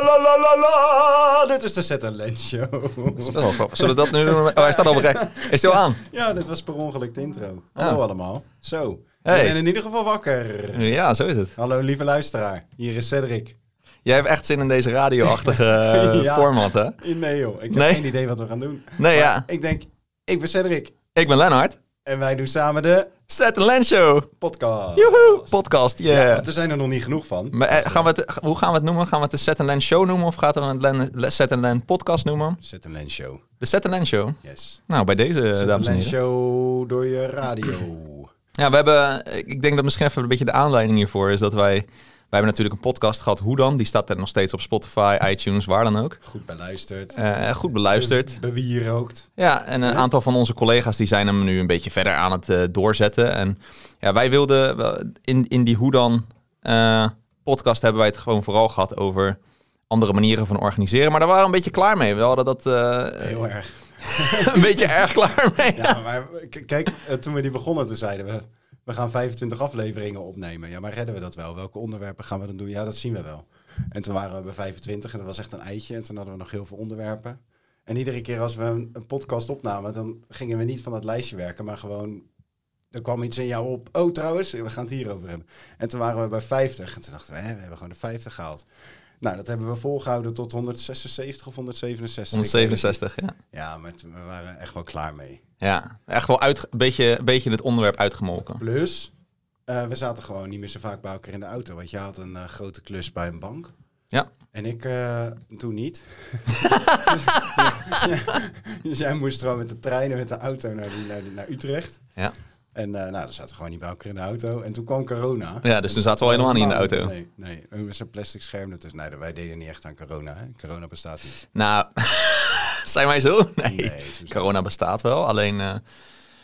la la la la la. Dit is de Set Lens Show. Dat is wel grappig. Zullen we dat nu doen? Oh, hij staat al rij. Is hij al aan? Ja, dit was per ongeluk de intro. Hallo Ah. allemaal. Zo, Hey. ik ben in ieder geval wakker. Ja, zo is het. Hallo lieve luisteraar, hier is Cedric. Jij hebt echt zin in deze radioachtige Ja. format, hè? Nee joh, ik heb Nee. geen idee wat we gaan doen. Nee, Maar ja. Ik denk, ik ben Cedric. Ik ben Lennart. En wij doen samen de Set Land Show. podcast. Joehoe. Podcast, Ja, want er zijn er nog niet genoeg van. Maar, eh, gaan we het, hoe gaan we het noemen? Gaan we het de Set Land Show noemen of gaat we het Len- Set Land Podcast noemen? Set Lens Show. De Set Land Show. Yes. Nou, bij deze, Set dames en heren. Show door je radio. Ja, we hebben, ik denk dat misschien even een beetje de aanleiding hiervoor is dat wij hebben natuurlijk een podcast gehad, Hoe dan? Die staat er nog steeds op Spotify, iTunes, waar dan ook. Goed beluisterd. Eh, goed beluisterd. Bewierookt. Ja, en een aantal van onze collega's die zijn hem nu een beetje verder aan het eh, doorzetten. En ja, wij wilden in, in die Hoe dan podcast hebben wij het gewoon vooral gehad over andere manieren van organiseren. Maar daar waren we een beetje klaar mee. We hadden dat Heel erg. een beetje erg klaar mee. Ja, maar kijk, toen we die begonnen, toen zeiden we... We gaan 25 afleveringen opnemen. Ja, maar redden we dat wel? Welke onderwerpen gaan we dan doen? Ja, dat zien we wel. En toen waren we bij 25 en dat was echt een eitje. En toen hadden we nog heel veel onderwerpen. En iedere keer als we een, podcast opnamen, dan gingen we niet van dat lijstje werken, maar gewoon... Er kwam iets in jou op. Oh, trouwens, we gaan het hierover hebben. En toen waren we bij 50. En toen dachten we, hè, we hebben gewoon de 50 gehaald. Nou, dat hebben we volgehouden tot 176 of 167. Ik weet het niet. 167, ja. Ja, maar we waren echt wel klaar mee. Ja, echt wel uit, een, beetje, een beetje het onderwerp uitgemolken. Plus, eh, we zaten gewoon niet meer zo vaak bij elkaar in de auto. Want je had een eh, grote klus bij een bank. Ja. En ik eh, toen niet. dus jij moest gewoon met de trein en met de auto naar, die, naar, die- naar Utrecht. Ja. En eh, nou, dan zaten we gewoon niet bij elkaar in de auto. En toen kwam corona. Ja, dus toen zaten we al helemaal niet in de auto. Nee, nee. Zo'n plastic scherm ertussen. Nee, wij deden niet echt aan corona. Hè? Corona bestaat niet. Nou, zijn wij zo? Nee. Corona bestaat wel, alleen... eh,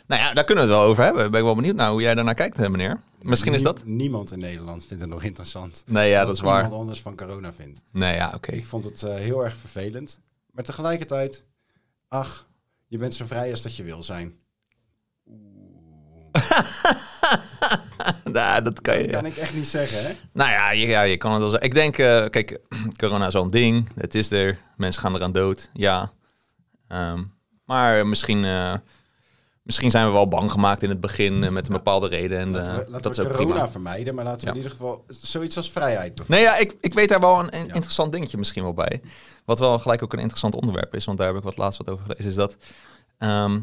nou ja, daar kunnen we het wel over hebben. Ben ik wel benieuwd naar hoe jij daarnaar kijkt, meneer. Misschien is dat... Niemand in Nederland vindt het nog interessant. Nee, ja, dat is waar. iemand anders van corona vindt. Nee, ja, oké. Ik vond het eh, heel erg vervelend. Maar tegelijkertijd, ach, je bent zo vrij als dat je wil zijn. Nou, dat kan je... Dat kan ik echt niet zeggen, hè? Nou ja, je, ja, je kan het wel zeggen. Ik denk, eh, kijk, corona is al een ding. Het is er. Mensen gaan eraan dood. Ja. Ehm, maar misschien, eh, misschien zijn we wel bang gemaakt in het begin eh, met een bepaalde reden. En Laten we, laten dat we corona prima. vermijden, maar laten we Ja. in ieder geval zoiets als vrijheid. Nee, ja, ik, ik weet daar wel een, een Ja. interessant dingetje misschien wel bij. Wat wel gelijk ook een interessant onderwerp is, want daar heb ik wat laatst wat over gelezen, is dat ehm,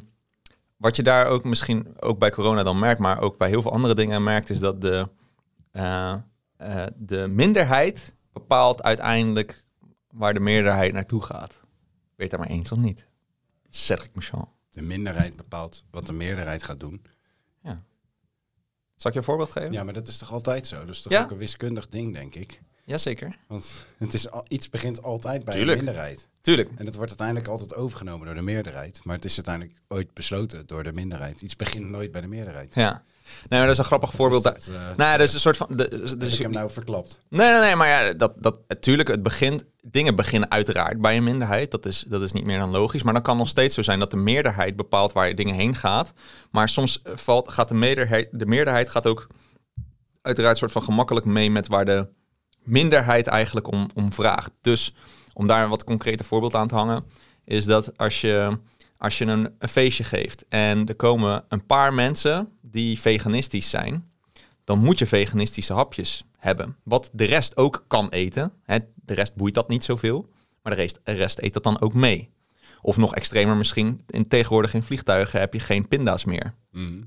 wat je daar ook misschien ook bij corona dan merkt, maar ook bij heel veel andere dingen merkt, is dat de, eh, eh, de minderheid bepaalt uiteindelijk waar de meerderheid naartoe gaat. Het daar maar eens of niet? Cedric Mouchon. De minderheid bepaalt wat de meerderheid gaat doen. Zal ik je een voorbeeld geven? Ja, maar dat is toch altijd zo? Dat is toch Ja. ook een wiskundig ding, denk ik? Jazeker. Want het is al, iets begint altijd bij Tuurlijk. een minderheid. Tuurlijk. En het wordt uiteindelijk altijd overgenomen door de meerderheid. Maar het is uiteindelijk ooit besloten door de minderheid. Iets begint nooit bij de meerderheid. Ja. Nee, maar dat is een grappig voorbeeld. Dat, eh, Nou ja, dat is een soort van... De, heb de, ik hem nou verklapt? Nee, nee, nee, maar ja, dat, dat, natuurlijk, het begint, dingen beginnen uiteraard bij een minderheid. Dat is, dat is niet meer dan logisch. Maar dan kan nog steeds zo zijn dat de meerderheid bepaalt waar je dingen heen gaat. Maar soms eh, valt, gaat de meerderheid, de meerderheid gaat ook uiteraard soort van gemakkelijk mee met waar de minderheid eigenlijk om, om vraagt. Dus om daar een wat concreter voorbeeld aan te hangen, is dat als je, als je een, feestje geeft en er komen een paar mensen die veganistisch zijn, dan moet je veganistische hapjes hebben. Wat de rest ook kan eten. Hè, de rest boeit dat niet zoveel, maar de rest, de rest eet dat dan ook mee. Of nog extremer misschien, in, tegenwoordig in vliegtuigen heb je geen pinda's meer.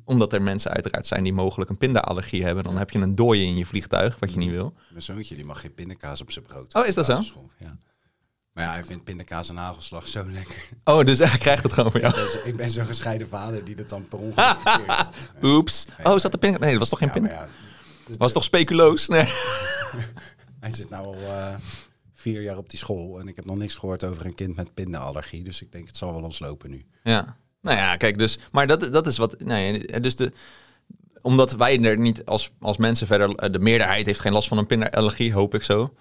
Omdat er mensen uiteraard zijn die mogelijk een pinda-allergie hebben. Dan heb je een dooie in je vliegtuig, wat je niet wil. Mijn zoontje die mag geen pindakaas op zijn brood. Oh, is dat zo? Ja. Maar ja, hij vindt pindakaas en hagelslag zo lekker. Oh, dus hij krijgt het gewoon van jou. Ik ben zo- ik ben zo'n gescheiden vader die dat dan per ongeluk. Oeps. Oh, is dat de pinda? Nee, dat was toch geen Ja, pinda? ja, Was toch speculoos? Nee. hij zit nou al eh, vier jaar op die school en ik heb nog niks gehoord over een kind met pindaallergie. Dus ik denk het zal wel ons lopen nu. Ja. Nou ja, kijk, dus, maar dat, dat is wat. Nee, dus de, omdat wij er niet als, als mensen verder. De meerderheid heeft geen last van een pindaallergie, hoop ik zo.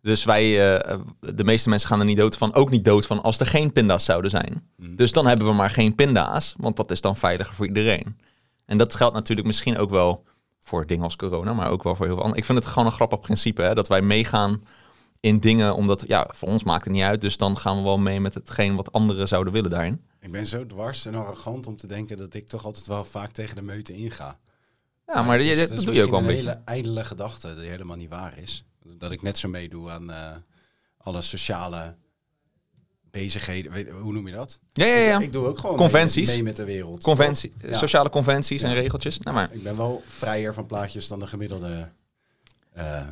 Dus wij, eh, de meeste mensen gaan er niet dood van, ook niet dood van als er geen pinda's zouden zijn. Dus dan hebben we maar geen pinda's, want dat is dan veiliger voor iedereen. En dat geldt natuurlijk misschien ook wel voor dingen als corona, maar ook wel voor heel veel anderen. Ik vind het gewoon een grappig principe, hè, dat wij meegaan in dingen, omdat ja, voor ons maakt het niet uit. Dus dan gaan we wel mee met hetgeen wat anderen zouden willen daarin. Ik ben zo dwars en arrogant om te denken dat ik toch altijd wel vaak tegen de meute inga. Ja, maar is- dat, is doe je ook wel een beetje. hele ijdele gedachte die helemaal niet waar is. Dat ik net zo meedoe aan eh, alle sociale bezigheden. Weet, hoe noem je dat? Ja, ja, ja. Ik, ik doe ook gewoon Conventies. Mee, mee met de wereld. Conventie, Ja. Sociale conventies en regeltjes. Nou maar, Ik ben wel vrijer van plaatjes dan de gemiddelde eh,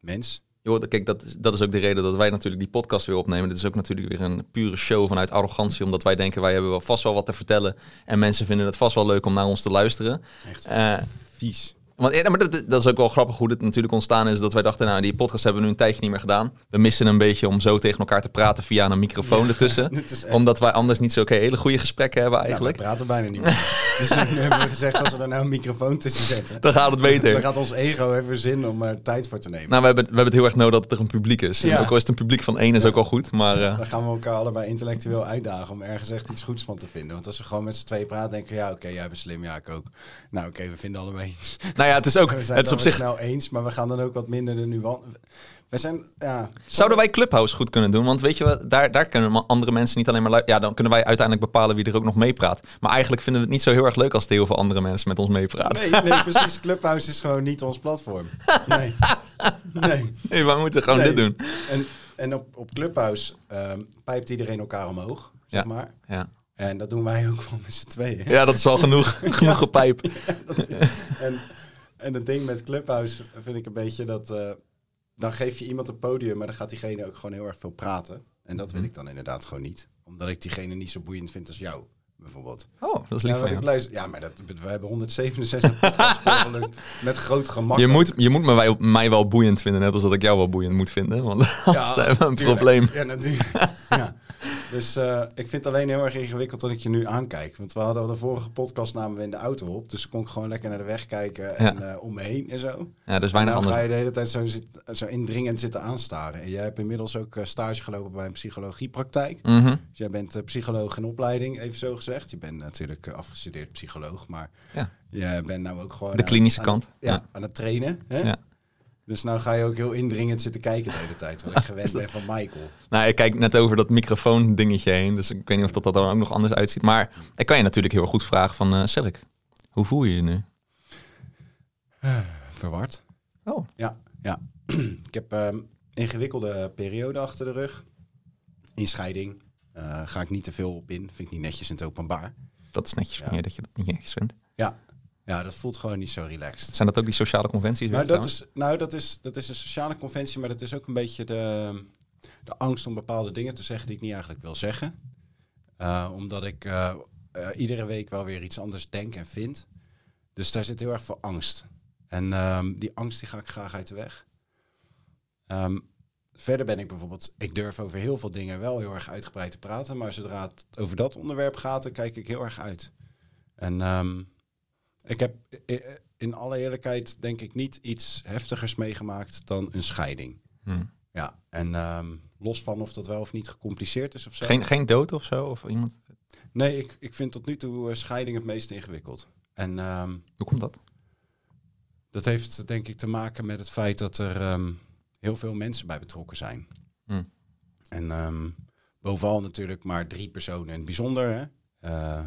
mens. Joh, kijk, dat is, dat is ook de reden dat wij natuurlijk die podcast weer opnemen. Dit is ook natuurlijk weer een pure show vanuit arrogantie. Omdat wij denken, wij hebben wel vast wel wat te vertellen. En mensen vinden het vast wel leuk om naar ons te luisteren. Echt Eh, vies. Want ja, maar dat, dat is ook wel grappig hoe dit natuurlijk ontstaan is. Dat wij dachten, nou, die podcast hebben we nu een tijdje niet meer gedaan. We missen een beetje om zo tegen elkaar te praten via een microfoon ertussen. Echt- Omdat wij anders niet zo hele goede gesprekken hebben Ja, we eigenlijk. praten bijna niet meer. dus nu hebben we gezegd dat we er nou een microfoon tussen zetten. Dan gaat het beter. Dan gaat ons ego even zin om er tijd voor te nemen. Nou, we hebben, we hebben het heel erg nodig dat er een publiek is. En. Ook al is het een publiek van één, is ook al goed. Maar eh, Dan gaan we elkaar allebei intellectueel uitdagen om ergens echt iets goeds van te vinden. Want als we gewoon met z'n tweeën praten, denken we, ja, oké, jij bent slim, ja, ik ook. Nou, oké, we vinden allebei iets. nou ja, het is ook, We zijn het is op zich... snel eens, maar we gaan dan ook wat minder de nuance. We zijn, ja... Zouden wij Clubhouse goed kunnen doen? Want weet je, wat, daar, daar kunnen andere mensen niet alleen maar... Ja, dan kunnen wij uiteindelijk bepalen wie er ook nog meepraat. Maar eigenlijk vinden we het niet zo heel erg leuk als er heel veel andere mensen met ons meepraten. Nee, nee, precies. Clubhouse is gewoon niet ons platform. Nee. Nee. Nee, wij moeten gewoon Nee. dit doen. En, en op, op Clubhouse ehm, pijpt iedereen elkaar omhoog, zeg Ja. maar. Ja. En dat doen wij ook wel met z'n tweeën. ja, dat is al genoeg, genoeg gepijp. En, en het ding met Clubhouse vind ik een beetje dat... eh, dan geef je iemand een podium, maar dan gaat diegene ook gewoon heel erg veel praten. En dat Mhm. wil ik dan inderdaad gewoon niet. Omdat ik diegene niet zo boeiend vind als jou, bijvoorbeeld. Oh, dat is lief Ja, van ik luister, ja maar dat, we hebben 167 podcasts volgelukt met groot gemak. Je moet, je moet me wij, mij wel boeiend vinden, net als dat ik jou wel boeiend moet vinden. Want anders hebben we een tuurlijk. probleem. Ja, natuurlijk. ja. Dus eh, ik vind het alleen heel erg ingewikkeld dat ik je nu aankijk. Want we hadden de vorige podcast namen we in de auto op. Dus kon ik gewoon lekker naar de weg kijken en eh, om me heen en zo. Ja, dus weinig dan ga anders. je de hele tijd zo, zit, zo indringend zitten aanstaren. En jij hebt inmiddels ook eh, stage gelopen bij een psychologiepraktijk. Mhm. Dus jij bent psycholoog in opleiding, even zo gezegd. Je bent natuurlijk afgestudeerd psycholoog, maar Ja. je bent nou ook gewoon... De aan- klinische aan kant. ja, Ja. aan het trainen. Hè? Ja. Dus nou ga je ook heel indringend zitten kijken de hele tijd. Wat ik gewend ben van Michael. Nou, ik kijk net over dat microfoon dingetje heen. Dus ik weet niet of dat, dat dan ook nog anders uitziet. Maar ik kan je natuurlijk heel goed vragen van... eh Cedric, hoe voel je je nu? Verward. Oh, Ja, ja. ik heb een ingewikkelde periode achter de rug. In scheiding. Eh, ga ik niet te veel op in. Vind ik niet netjes in het openbaar. dat is netjes van Ja. je dat je dat niet netjes vindt. Ja. Ja, dat voelt gewoon niet zo relaxed. Zijn dat ook die sociale conventies? Maar dat is, nou, dat is, dat is een sociale conventie, maar dat is ook een beetje de, de angst om bepaalde dingen te zeggen die ik niet eigenlijk wil zeggen. Eh, omdat ik eh, eh, iedere week wel weer iets anders denk en vind. Dus daar zit heel erg veel angst. En ehm, die angst die ga ik graag uit de weg. Ehm, verder ben ik bijvoorbeeld, ik durf over heel veel dingen wel heel erg uitgebreid te praten, maar zodra het over dat onderwerp gaat, dan kijk ik heel erg uit. En ehm, ik heb i- in alle eerlijkheid denk ik niet iets heftigers meegemaakt dan een scheiding. Hm. Ja, en ehm, los van of dat wel of niet gecompliceerd is of zo. Geen, geen dood of zo? Of iemand? Nee, ik, ik vind tot nu toe eh, scheiding het meest ingewikkeld. En ehm, Hoe komt dat? dat heeft denk ik te maken met het feit dat er ehm, heel veel mensen bij betrokken zijn. Hm. En bovenal natuurlijk maar drie personen in het bijzonder. Hè? Eh,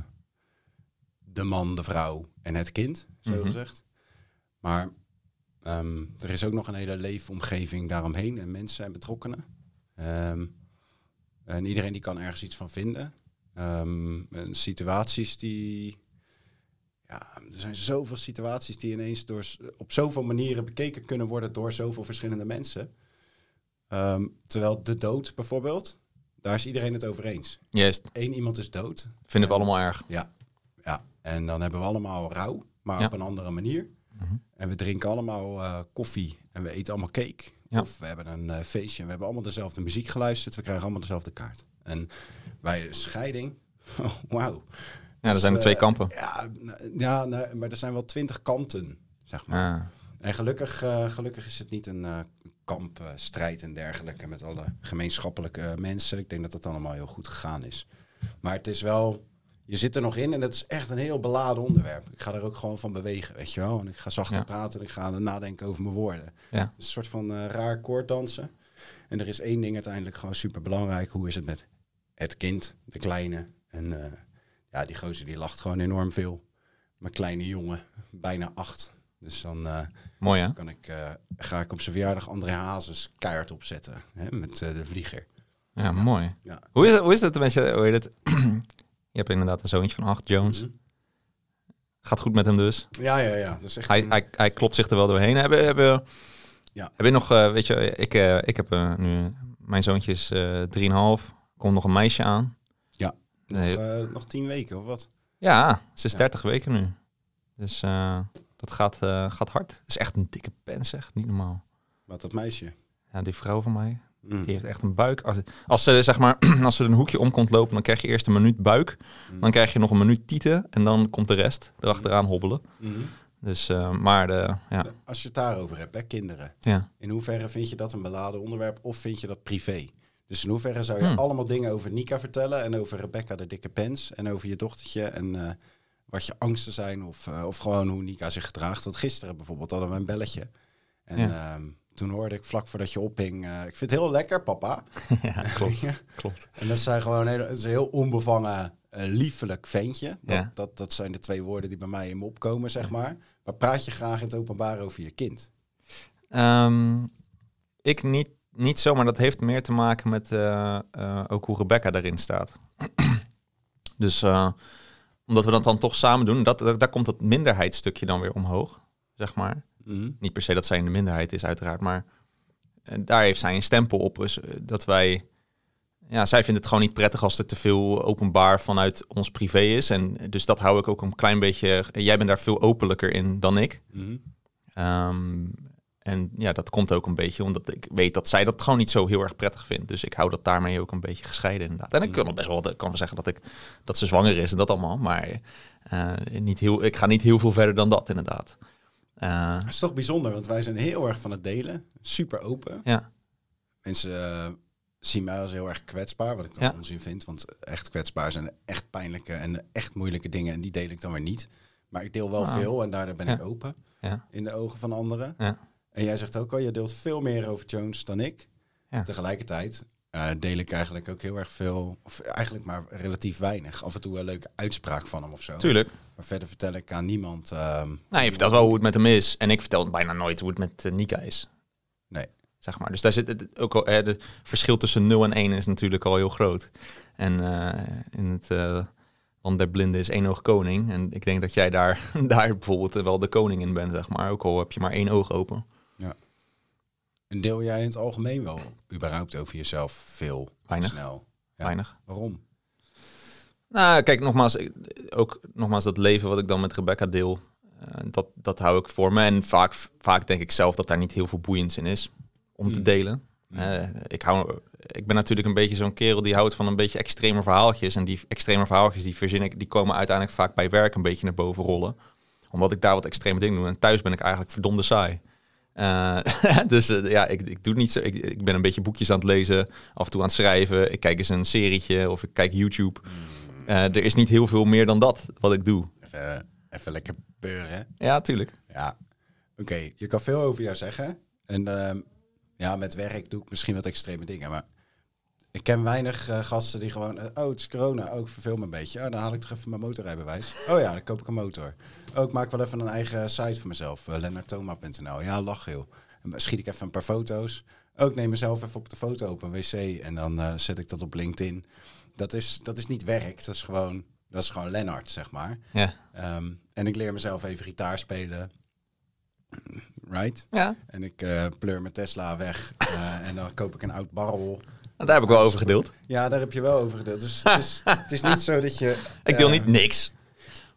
de man, de vrouw en het kind, zo Mhm. gezegd. Maar ehm, er is ook nog een hele leefomgeving daaromheen en mensen en betrokkenen. Ehm, en iedereen die kan ergens iets van vinden. Ehm, en situaties die... Ja, er zijn zoveel situaties die ineens door, op zoveel manieren bekeken kunnen worden door zoveel verschillende mensen. Terwijl de dood bijvoorbeeld, daar is iedereen het over eens. Juist, Eén iemand is dood. vinden we allemaal erg. Ja. En dan hebben we allemaal rouw, maar Ja. op een andere manier. Mhm. En we drinken allemaal eh, koffie en we eten allemaal cake. Ja. Of we hebben een eh, feestje en we hebben allemaal dezelfde muziek geluisterd. We krijgen allemaal dezelfde kaart. En bij scheiding, wauw. Ja, er Dus, zijn er twee eh, kampen. Ja, ja nee, maar er zijn wel twintig kanten, zeg maar. Ah. En gelukkig, gelukkig is het niet een eh kampstrijd en dergelijke met alle gemeenschappelijke mensen. Ik denk dat dat allemaal heel goed gegaan is. Maar het is wel, je zit er nog in en het is echt een heel beladen onderwerp. Ik ga er ook gewoon van bewegen, weet je wel. En ik ga zachter Ja. praten en ik ga nadenken over mijn woorden. Ja. Een soort van eh, raar koorddansen. En er is één ding uiteindelijk gewoon super belangrijk. Hoe is het met het kind, de kleine? En eh, ja, die gozer die lacht gewoon enorm veel. Mijn kleine jongen, bijna acht. Dus dan eh, Mooi hè? kan ik, ga ik op zijn verjaardag André Hazes keihard opzetten. Hè, met de vlieger. Ja, mooi. Ja. Hoe, is het, hoe is het met je, hoe heet het? je hebt inderdaad een zoontje van acht, Jones. Mhm. Gaat goed met hem dus. Ja, ja, ja. Dat is echt Hij, een- hij, hij klopt zich er wel doorheen. Hebben, hebben, Ja. heb je nog, eh, weet je, ik, eh, ik heb eh, nu, mijn zoontje is eh 3,5. Komt nog een meisje aan. Ja. nog, Nee, nog tien weken of wat? ja, ze is Ja. 30 weken nu. Dus dat gaat, gaat hard. Het is echt een dikke pen, zeg. Niet normaal. Wat dat meisje. Ja, die vrouw van mij, Mm. die heeft echt een buik. Als, als ze zeg maar, als ze een hoekje om komt lopen, dan krijg je eerst een minuut buik. Mm. Dan krijg je nog een minuut tieten en dan komt de rest erachteraan hobbelen. Mhm. Dus, eh, maar de, ja, Als je het daarover hebt, hè, kinderen. ja. In hoeverre vind je dat een beladen onderwerp of vind je dat privé? Dus in hoeverre zou je Hmm. allemaal dingen over Nika vertellen en over Rebecca de dikke pens en over je dochtertje en eh, wat je angsten zijn of, eh, of gewoon hoe Nika zich gedraagt? Want gisteren bijvoorbeeld hadden we een belletje en ehm, toen hoorde ik vlak voordat je ophing, eh, ik vind het heel lekker papa. ja klopt. Klopt. En dat zijn gewoon heel, is een heel onbevangen, eh, liefelijk ventje. Dat, Ja. dat, dat zijn de twee woorden die bij mij in me opkomen, zeg maar. Maar praat je graag in het openbaar over je kind? Ehm, ik niet, niet zo, maar dat heeft meer te maken met eh, ook hoe Rebecca daarin staat. dus omdat we dat dan toch samen doen, dat- daar komt dat minderheidsstukje dan weer omhoog, zeg maar. Mhm. Niet per se dat zij in de minderheid is, uiteraard, maar eh, daar heeft zij een stempel op. Dus eh, dat wij. Ja, zij vindt het gewoon niet prettig als er te veel openbaar vanuit ons privé is. En dus dat hou ik ook een klein beetje. Jij bent daar veel openlijker in dan ik. Mhm. Ehm, en ja, dat komt ook een beetje omdat ik weet dat zij dat gewoon niet zo heel erg prettig vindt. Dus ik hou dat daarmee ook een beetje gescheiden inderdaad. En ik kan nog best wel kan wel zeggen dat, ik, dat ze zwanger is en dat allemaal. Maar eh, niet heel, ik ga niet heel veel verder dan dat inderdaad. Eh, Het is toch bijzonder, want wij zijn heel erg van het delen. Super open. ja, Mensen eh, zien mij als heel erg kwetsbaar, wat ik dan Ja. onzin vind. Want echt kwetsbaar zijn echt pijnlijke en echt moeilijke dingen. En die deel ik dan weer niet. Maar ik deel wel Ah. veel en daardoor ben Ja. ik open ja, in de ogen van anderen. ja. En jij zegt ook al, je deelt veel meer over Jones dan ik. Ja. Tegelijkertijd eh, deel ik eigenlijk ook heel erg veel, of eigenlijk maar relatief weinig. Af en toe een leuke uitspraak van hem of zo. Tuurlijk. Maar verder vertel ik aan niemand. ehm, Nou, je vertelt wel hoe het met hem is. En ik vertel bijna nooit hoe het met eh, Nika is. Nee. Zeg maar. Dus daar zit het ook al. eh, Het verschil tussen 0 en 1 is natuurlijk al heel groot. En eh, in het. eh want der blinde is één oog koning. En ik denk dat jij daar, daar bijvoorbeeld wel de koning in bent, zeg maar. Ook al heb je maar één oog open. En deel jij in het algemeen wel überhaupt over jezelf veel? Weinig. Snel. Ja. Weinig. Waarom? Nou, kijk, nogmaals, ook nogmaals dat leven wat ik dan met Rebecca deel, eh, dat, dat hou ik voor me. En vaak, vaak denk ik zelf dat daar niet heel veel boeiends in is om te Hmm. delen. Hmm. Eh, ik, hou, ik ben natuurlijk een beetje zo'n kerel die houdt van een beetje extreme verhaaltjes. En die extreme verhaaltjes die verzin ik, die komen uiteindelijk vaak bij werk een beetje naar boven rollen. Omdat ik daar wat extreme dingen doe. En thuis ben ik eigenlijk verdomde saai. Eh, dus eh, ja, ik, ik doe het niet zo. Ik, ik ben een beetje boekjes aan het lezen, af en toe aan het schrijven. Ik kijk eens een serietje of ik kijk YouTube. Eh, er is niet heel veel meer dan dat wat ik doe. Even, even lekker beuren. Ja, tuurlijk. Ja. Oké, je kan veel over jou zeggen. En ehm, ja, met werk doe ik misschien wat extreme dingen. Maar ik ken weinig eh, gasten die gewoon... eh, oh, het is corona. Oh, ik verveel me een beetje. Oh, dan haal ik toch even mijn motorrijbewijs. Oh ja, dan koop ik een motor. Oh, ik maak wel even een eigen site voor mezelf. Uh, lennartthoma.nl. Ja, lach heel. En dan schiet ik even een paar foto's. Oh, ik neem mezelf even op de foto op een wc. En dan eh, zet ik dat op LinkedIn. Dat is, dat is niet werk. Dat is gewoon, dat is gewoon Lennart, zeg maar. Ja. Ehm, en ik leer mezelf even gitaar spelen. Right? ja. En ik eh, pleur mijn Tesla weg. eh, en dan koop ik een oud barrel. Nou, daar heb ik wel over gedeeld. Ja, daar heb je wel over gedeeld. Dus het is, het is niet zo dat je... Ik deel eh, niet niks.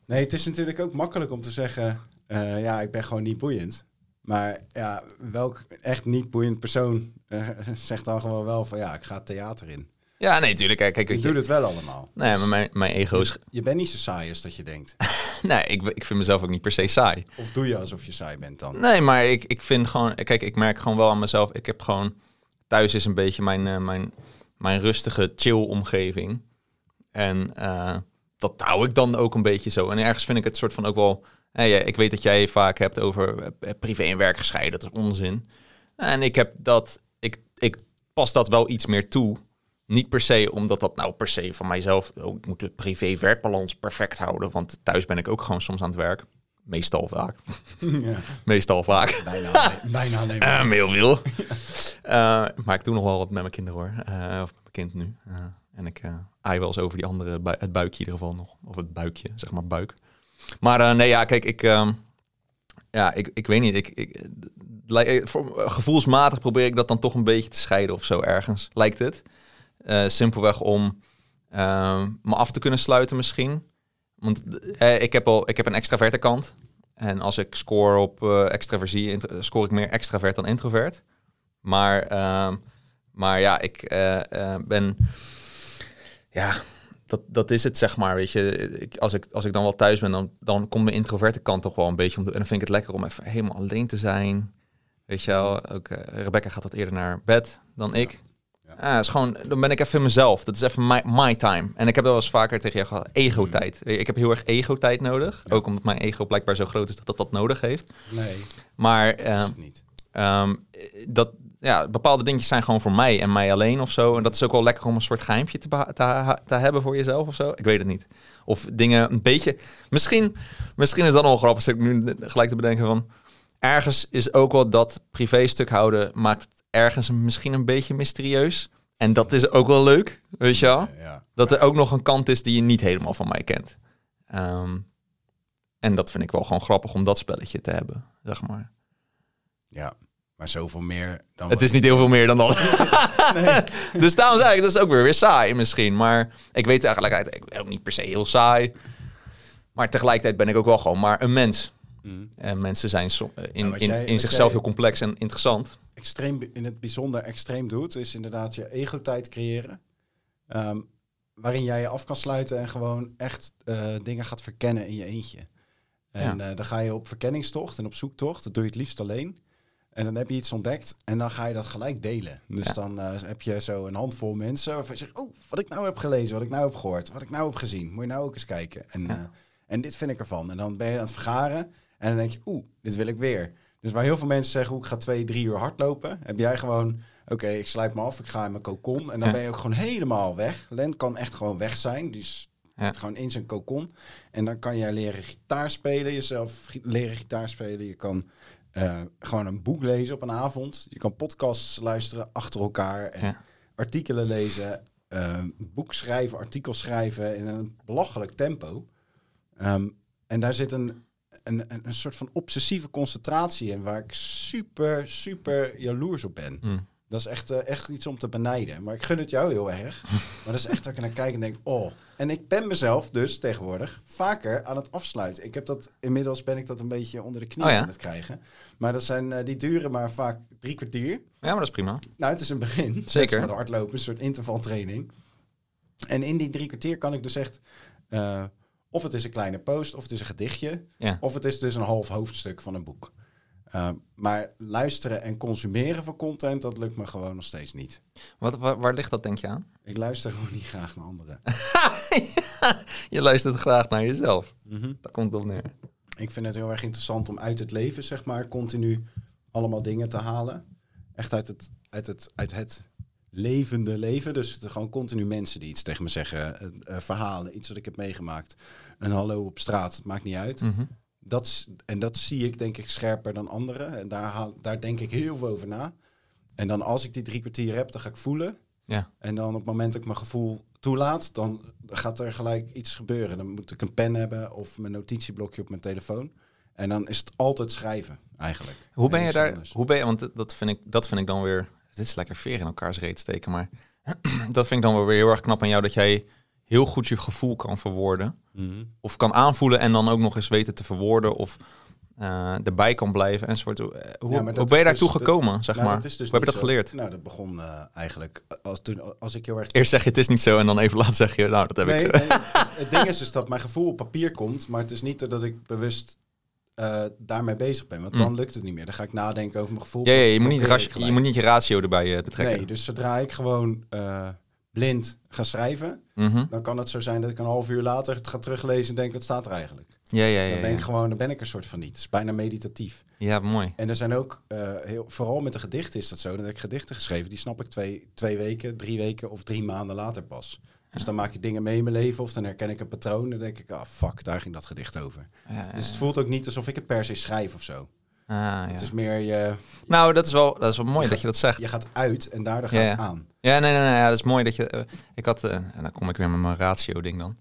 Nee, het is natuurlijk ook makkelijk om te zeggen... eh, ja, ik ben gewoon niet boeiend. Maar ja, welk echt niet boeiend persoon eh, zegt dan gewoon wel van... ja, ik ga het theater in. Ja, nee, tuurlijk. Kijk, kijk Ik doe het wel allemaal. nee, Dus maar mijn, mijn ego is... je bent niet zo saai als dat je denkt. Nee, ik, ik vind mezelf ook niet per se saai. Of doe je alsof je saai bent dan? Nee, maar ik, ik vind gewoon... Kijk, ik merk gewoon wel aan mezelf... Ik heb gewoon... Thuis is een beetje mijn, eh, mijn, mijn rustige chill-omgeving. En eh, dat hou ik dan ook een beetje zo. En ergens vind ik het soort van ook wel... Hey, ik weet dat jij vaak hebt over eh, privé en werk gescheiden. Dat is onzin. En ik heb dat... Ik, ik pas dat wel iets meer toe. Niet per se omdat dat nou per se van mijzelf... Oh, ik moet de privé-werkbalans perfect houden. Want thuis ben ik ook gewoon soms aan het werk. Meestal vaak. ja, Meestal vaak. bijna, bijna nee. Uh, heel veel. Eh, maar ik doe nog wel wat met mijn kinderen hoor. Eh, of met mijn kind nu. Eh, en ik aai wel eens over die andere, het buikje in ieder geval nog. Of het buikje, zeg maar buik. Maar nee, ja, kijk, ik, ehm, ja, ik, ik weet niet. Ik, ik, gevoelsmatig probeer ik dat dan toch een beetje te scheiden of zo ergens, lijkt het. Simpelweg om ehm, me af te kunnen sluiten misschien. Want eh, ik, heb al, ik heb een extraverte kant. En als ik score op eh, extraversie, int- score ik meer extravert dan introvert. Maar, ehm, maar ja, ik eh, eh, ben... Ja, dat, dat is het, zeg maar. Weet je, als, ik, als ik dan wel thuis ben, dan, dan komt mijn introverte kant toch wel een beetje om. En dan vind ik het lekker om even helemaal alleen te zijn. Weet je wel, ook eh, Rebecca gaat wat eerder naar bed dan ik. Ja. Ja. is gewoon, dan ben ik even mezelf. Dat is even my, my time. En ik heb dat wel eens vaker tegen jou gehad. Ego-tijd. Ik heb heel erg ego-tijd nodig. Ja. Ook omdat mijn ego blijkbaar zo groot is dat dat, dat nodig heeft. Nee, Maar dat is ehm, het niet. Ehm, dat, ja, bepaalde dingetjes zijn gewoon voor mij en mij alleen of zo. En dat is ook wel lekker om een soort geheimpje te, te, te hebben voor jezelf of zo. Ik weet het niet. Of dingen een beetje... Misschien, misschien is dat wel grappig, zit ik nu gelijk te bedenken van... Ergens is ook wel dat privé-stuk houden maakt het ergens misschien een beetje mysterieus. En dat is ook wel leuk, weet je wel? Ja. Dat er ook nog een kant is die je niet helemaal van mij kent. Ehm, en dat vind ik wel gewoon grappig om dat spelletje te hebben, zeg maar. ja, maar zoveel meer dan... Het is niet heel veel meer dan dat. dus daarom zeg ik, dat is ook weer, weer saai misschien. Maar ik weet eigenlijk, ik ben ook niet per se heel saai. Maar tegelijkertijd ben ik ook wel gewoon maar een mens. Mhm. En mensen zijn eh, in, in, jij- in wat zichzelf jij- heel complex en interessant. Extreem in het bijzonder extreem doet, is inderdaad je ego-tijd creëren. Ehm, waarin jij je af kan sluiten en gewoon echt eh, dingen gaat verkennen in je eentje. En eh, dan ga je op verkenningstocht en op zoektocht. Dat doe je het liefst alleen. En dan heb je iets ontdekt en dan ga je dat gelijk delen. Dus Ja. dan eh, heb je zo een handvol mensen waarvan je zegt... oh, wat ik nou heb gelezen, wat ik nou heb gehoord, wat ik nou heb gezien. Moet je nou ook eens kijken. En, Ja. en dit vind ik ervan. En dan ben je aan het vergaren en dan denk je... oeh, dit wil ik weer. Dus waar heel veel mensen zeggen... ik ga twee, drie uur hardlopen... heb jij gewoon... oké, ik sluit me af, ik ga in mijn kokon... en dan Ja. ben je ook gewoon helemaal weg. Len kan echt gewoon weg zijn. Ja. gewoon in zijn kokon. En dan kan jij leren gitaar spelen, jezelf leren gitaar spelen. Je kan eh, gewoon een boek lezen op een avond. Je kan podcasts luisteren achter elkaar. En Ja. artikelen lezen. eh, boek schrijven, artikels schrijven in een belachelijk tempo. Ehm, en daar zit een, een, een, soort van obsessieve concentratie in... waar ik super, super jaloers op ben. Mm. Dat is echt, eh, echt iets om te benijden. Maar ik gun het jou heel erg. Maar dat is echt dat ik naar kijk en denk, oh. En ik ben mezelf dus tegenwoordig vaker aan het afsluiten. Ik heb dat, inmiddels ben ik dat een beetje onder de knie Oh ja? aan het krijgen. Maar dat zijn, eh, die duren maar vaak drie kwartier. Ja, maar dat is prima. Nou, het is een begin. Zeker. Met hardlopen, een soort intervaltraining. En in die drie kwartier kan ik dus echt... eh, of het is een kleine post, of het is een gedichtje... Ja. of het is dus een half hoofdstuk van een boek. Eh, maar luisteren en consumeren van content, dat lukt me gewoon nog steeds niet. Wat, waar, waar ligt dat, denk je aan? Ik luister gewoon niet graag naar anderen. Je luistert graag naar jezelf. Daar komt het op neer. Ik vind het heel erg interessant om uit het leven, zeg maar, continu allemaal dingen te halen. Echt uit het, uit het, uit het levende leven. Dus gewoon continu mensen die iets tegen me zeggen. eh, verhalen, iets wat ik heb meegemaakt. Een hallo op straat, maakt niet uit. Dat, is- en dat zie ik denk ik scherper dan anderen. En daar, haal, daar denk ik heel veel over na. En dan als ik die drie kwartier heb, dan ga ik voelen. Ja. En dan op het moment dat ik mijn gevoel toelaat, dan gaat er gelijk iets gebeuren. Dan moet ik een pen hebben of mijn notitieblokje op mijn telefoon. En dan is het altijd schrijven, eigenlijk. Hoe ben En je daar? anders. Hoe ben je? Want dat vind ik, dat vind ik dan weer. Dit is lekker veer in elkaars reet steken, maar dat vind ik dan wel weer heel erg knap aan jou dat jij heel goed je gevoel kan verwoorden Mhm. of kan aanvoelen en dan ook nog eens weten te verwoorden of eh, erbij kan blijven enzovoort. Hoe, eh, hoe, Ja, hoe ben je daartoe dus de- gekomen, zeg Nou, maar? dus hoe heb je dat zo. geleerd? Nou, dat begon eh, eigenlijk als, toen, als ik heel erg Eerst zeg je het is niet zo en dan even later zeg je nou dat heb nee, ik zo. nee, het ding is dus dat mijn gevoel op papier komt, maar het is niet dat ik bewust eh, daarmee bezig ben. Want dan Mm. lukt het niet meer. Dan ga ik nadenken over mijn gevoel. Ja, ja, je, moet niet je gelijk. moet niet je ratio erbij eh, betrekken. Nee, dus zodra ik gewoon eh, blind ga schrijven, Mhm. dan kan het zo zijn dat ik een half uur later het ga teruglezen en denk, wat staat er eigenlijk? Ja, ja, ja. dan ben ik gewoon, dan ben ik er soort van niet. Het is bijna meditatief. Ja, mooi. En er zijn ook, heel, vooral met de gedichten is dat zo. Dan heb ik gedichten geschreven, die snap ik twee, twee weken, drie weken of drie maanden later pas. Dus dan maak ik dingen mee in mijn leven of dan herken ik een patroon. Dan denk ik, ah fuck, daar ging dat gedicht over. Ja, Dus het voelt ook niet alsof ik het per se schrijf of zo. ah, ja. Het is meer, je, Nou, dat is wel, dat is wel mooi dat je dat zegt. je gaat uit en daardoor ga je ja. aan. Ja, nee, nee, nee. Ja, dat is mooi dat je. eh, ik had, eh, en dan kom ik weer met mijn ratio-ding dan.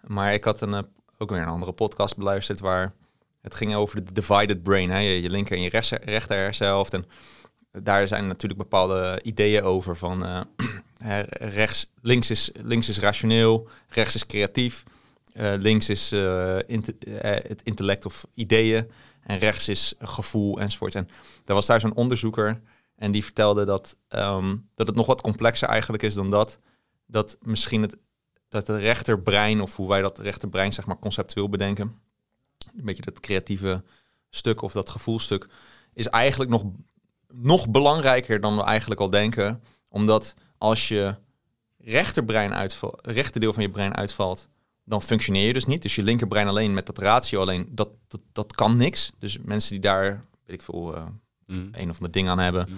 Maar ik had een, eh, ook weer een andere podcast beluisterd waar het ging over de divided brain. Hè? Je, je linker en je rechter hersenhelft. En daar zijn natuurlijk bepaalde ideeën over van rechts, links, is, links is rationeel, rechts is creatief, eh, links is eh, eh, het intellect of ideeën en rechts is gevoel enzovoort. En er was daar zo'n onderzoeker en die vertelde dat, ehm, dat het nog wat complexer eigenlijk is dan dat. Dat misschien het, dat het rechterbrein, of hoe wij dat rechterbrein zeg maar conceptueel bedenken, een beetje dat creatieve stuk of dat gevoelstuk, is eigenlijk nog, nog belangrijker dan we eigenlijk al denken. Omdat als je rechterbrein uitvalt, rechterdeel van je brein uitvalt, dan functioneer je dus niet. Dus je linkerbrein alleen met dat ratio alleen, dat, dat, dat kan niks. Dus mensen die daar, weet ik veel, eh, een of ander ding aan hebben,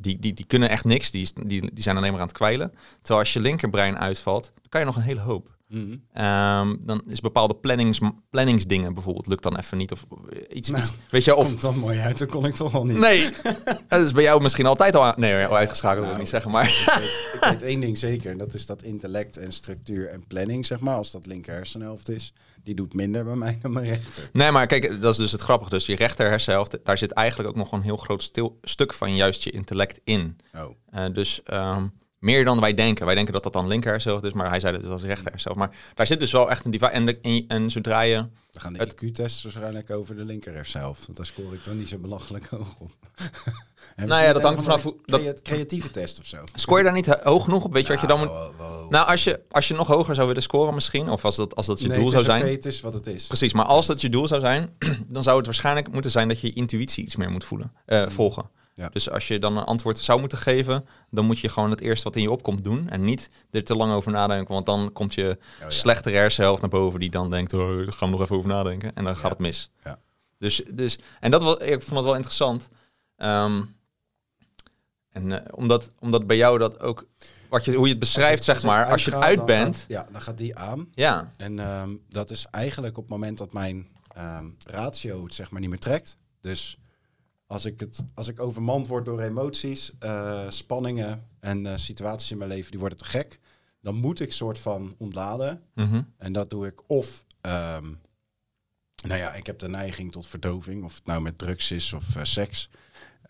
die, die, die kunnen echt niks. Die, die, die zijn alleen maar aan het kwijlen. Terwijl als je linkerbrein uitvalt, dan kan je nog een hele hoop. Mhm. Ehm, dan is bepaalde plannings, planningsdingen bijvoorbeeld, lukt dan even niet. Of iets, Nou, iets weet je, of Komt dan mooi uit, dat kon ik toch al niet. Nee, dat is bij jou misschien altijd al, nee, al uitgeschakeld, wil ik Nou, niet zeggen. Maar Ik weet, ik weet één ding zeker, en dat is dat intellect en structuur en planning, zeg maar, als dat linker hersenhelft is, die doet minder bij mij dan mijn rechter. nee, maar kijk, dat is dus het grappige. Dus je rechter hersenhelft, daar zit eigenlijk ook nog een heel groot stil, stuk van juist je intellect in. Oh, Eh, dus ehm, meer dan wij denken. Wij denken dat dat dan linker hersenhelft is, maar hij zei dat het als rechter hersenhelft. Maar daar zit dus wel echt een divide. En, de- en, en zodra je... dan gaan de IQ-tests waarschijnlijk over de linker hersenhelft, want daar scoor ik dan niet zo belachelijk hoog op. Nou ja, dat hangt vanaf hoe- dat- creatieve test of zo. Scoor je daar niet ho- hoog genoeg op? Weet je wat je dan moet... Nou, wel- Nou, als je, als je nog hoger zou willen scoren misschien, of als dat, als dat je Nee, doel zou zijn... oké, het is wat het is. Precies, maar als dat je doel zou zijn, dan zou het waarschijnlijk moeten zijn dat je je intuïtie iets meer moet voelen, eh, volgen. Ja. Dus als je dan een antwoord zou moeten geven, dan moet je gewoon het eerste wat in je opkomt doen en niet er te lang over nadenken, want dan komt je Oh, ja. slechtere hersenhelft naar boven die dan denkt, oh, daar gaan we nog even over nadenken en dan gaat het mis. Ja. Dus, dus, en dat was, ik vond het wel interessant. Ehm, en eh, omdat, omdat bij jou dat ook, wat je, hoe je het beschrijft, zeg maar, als je het uit bent, gaat- ja, dan gaat die aan. ja, En ehm, dat is eigenlijk op het moment dat mijn ehm, ratio het zeg maar niet meer trekt. Dus als ik, het, als ik overmand word door emoties, eh, spanningen en eh, situaties in mijn leven die worden te gek, dan moet ik soort van ontladen. mhm, En dat doe ik of, ehm, nou ja, ik heb de neiging tot verdoving, of het nou met drugs is of eh, seks.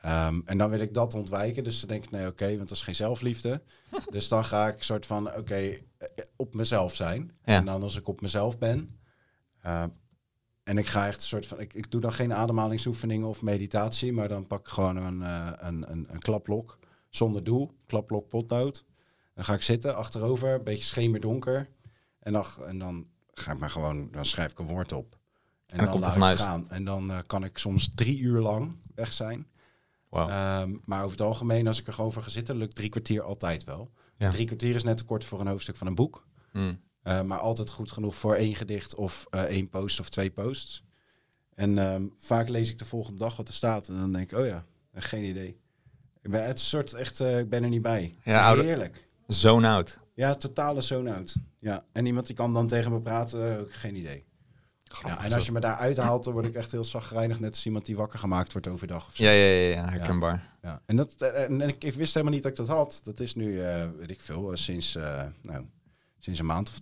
Ehm, en dan wil ik dat ontwijken. Dus dan denk ik, nee, oké, want dat is geen zelfliefde. dus dan ga ik soort van, oké, op mezelf zijn. Ja. En dan als ik op mezelf ben. En ik ga echt een soort van, ik, ik doe dan geen ademhalingsoefeningen of meditatie, maar dan pak ik gewoon een, eh, een, een, een klaplok zonder doel, klaplok potlood. Dan ga ik zitten, achterover, een beetje schemerdonker. En dan, en dan ga ik maar gewoon, dan schrijf ik een woord op. En, dan dan, komt laat ik gaan. En dan eh, kan ik soms drie uur lang weg zijn. Ehm, maar over het algemeen, als ik er gewoon voor ga zitten, lukt drie kwartier altijd wel. Ja. Drie kwartier is net te kort voor een hoofdstuk van een boek. Mm. Eh, maar altijd goed genoeg voor één gedicht of eh, één post of twee posts. En ehm, vaak lees ik de volgende dag wat er staat. En dan denk ik, oh ja, geen idee. Ik ben, het soort echt, eh, ik ben er niet bij. Ja, oude- Heerlijk. Zone out. Ja, totale zone-out. Ja, en iemand die kan dan tegen me praten, ook geen idee. Ja, en als je me daar uithaalt, dan word ik echt heel zagrijnig. Net als iemand die wakker gemaakt wordt overdag. Of zo. Ja, ja, ja, ja, herkenbaar. Ja. En, dat, en ik, ik wist helemaal niet dat ik dat had. Dat is nu, weet ik veel, sinds, nou, sinds een maand of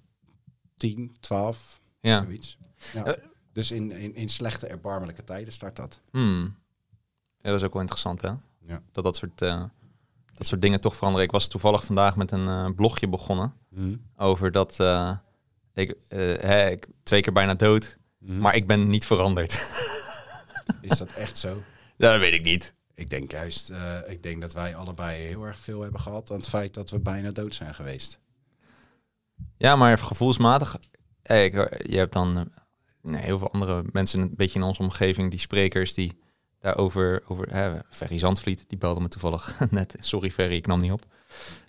tien, twaalf, Ja. zoiets. Ja. Eh. dus in, in, in slechte, erbarmelijke tijden start dat. Hmm. Ja, dat is ook wel interessant, hè? Ja. Dat dat soort, eh, dat soort dingen toch veranderen. Ik was toevallig vandaag met een eh, blogje begonnen over dat ik, hè, ik twee keer bijna dood, maar ik ben niet veranderd. Is dat echt zo? Ja, dat weet ik niet. Ik denk juist, ik denk dat wij allebei heel erg veel hebben gehad aan het feit dat we bijna dood zijn geweest. Ja, maar gevoelsmatig, eh, ik, je hebt dan eh, nee, heel veel andere mensen een beetje in onze omgeving, die sprekers die daarover, over, hè, Ferry Zandvliet, die belde me toevallig net. Sorry Ferry, ik nam niet op.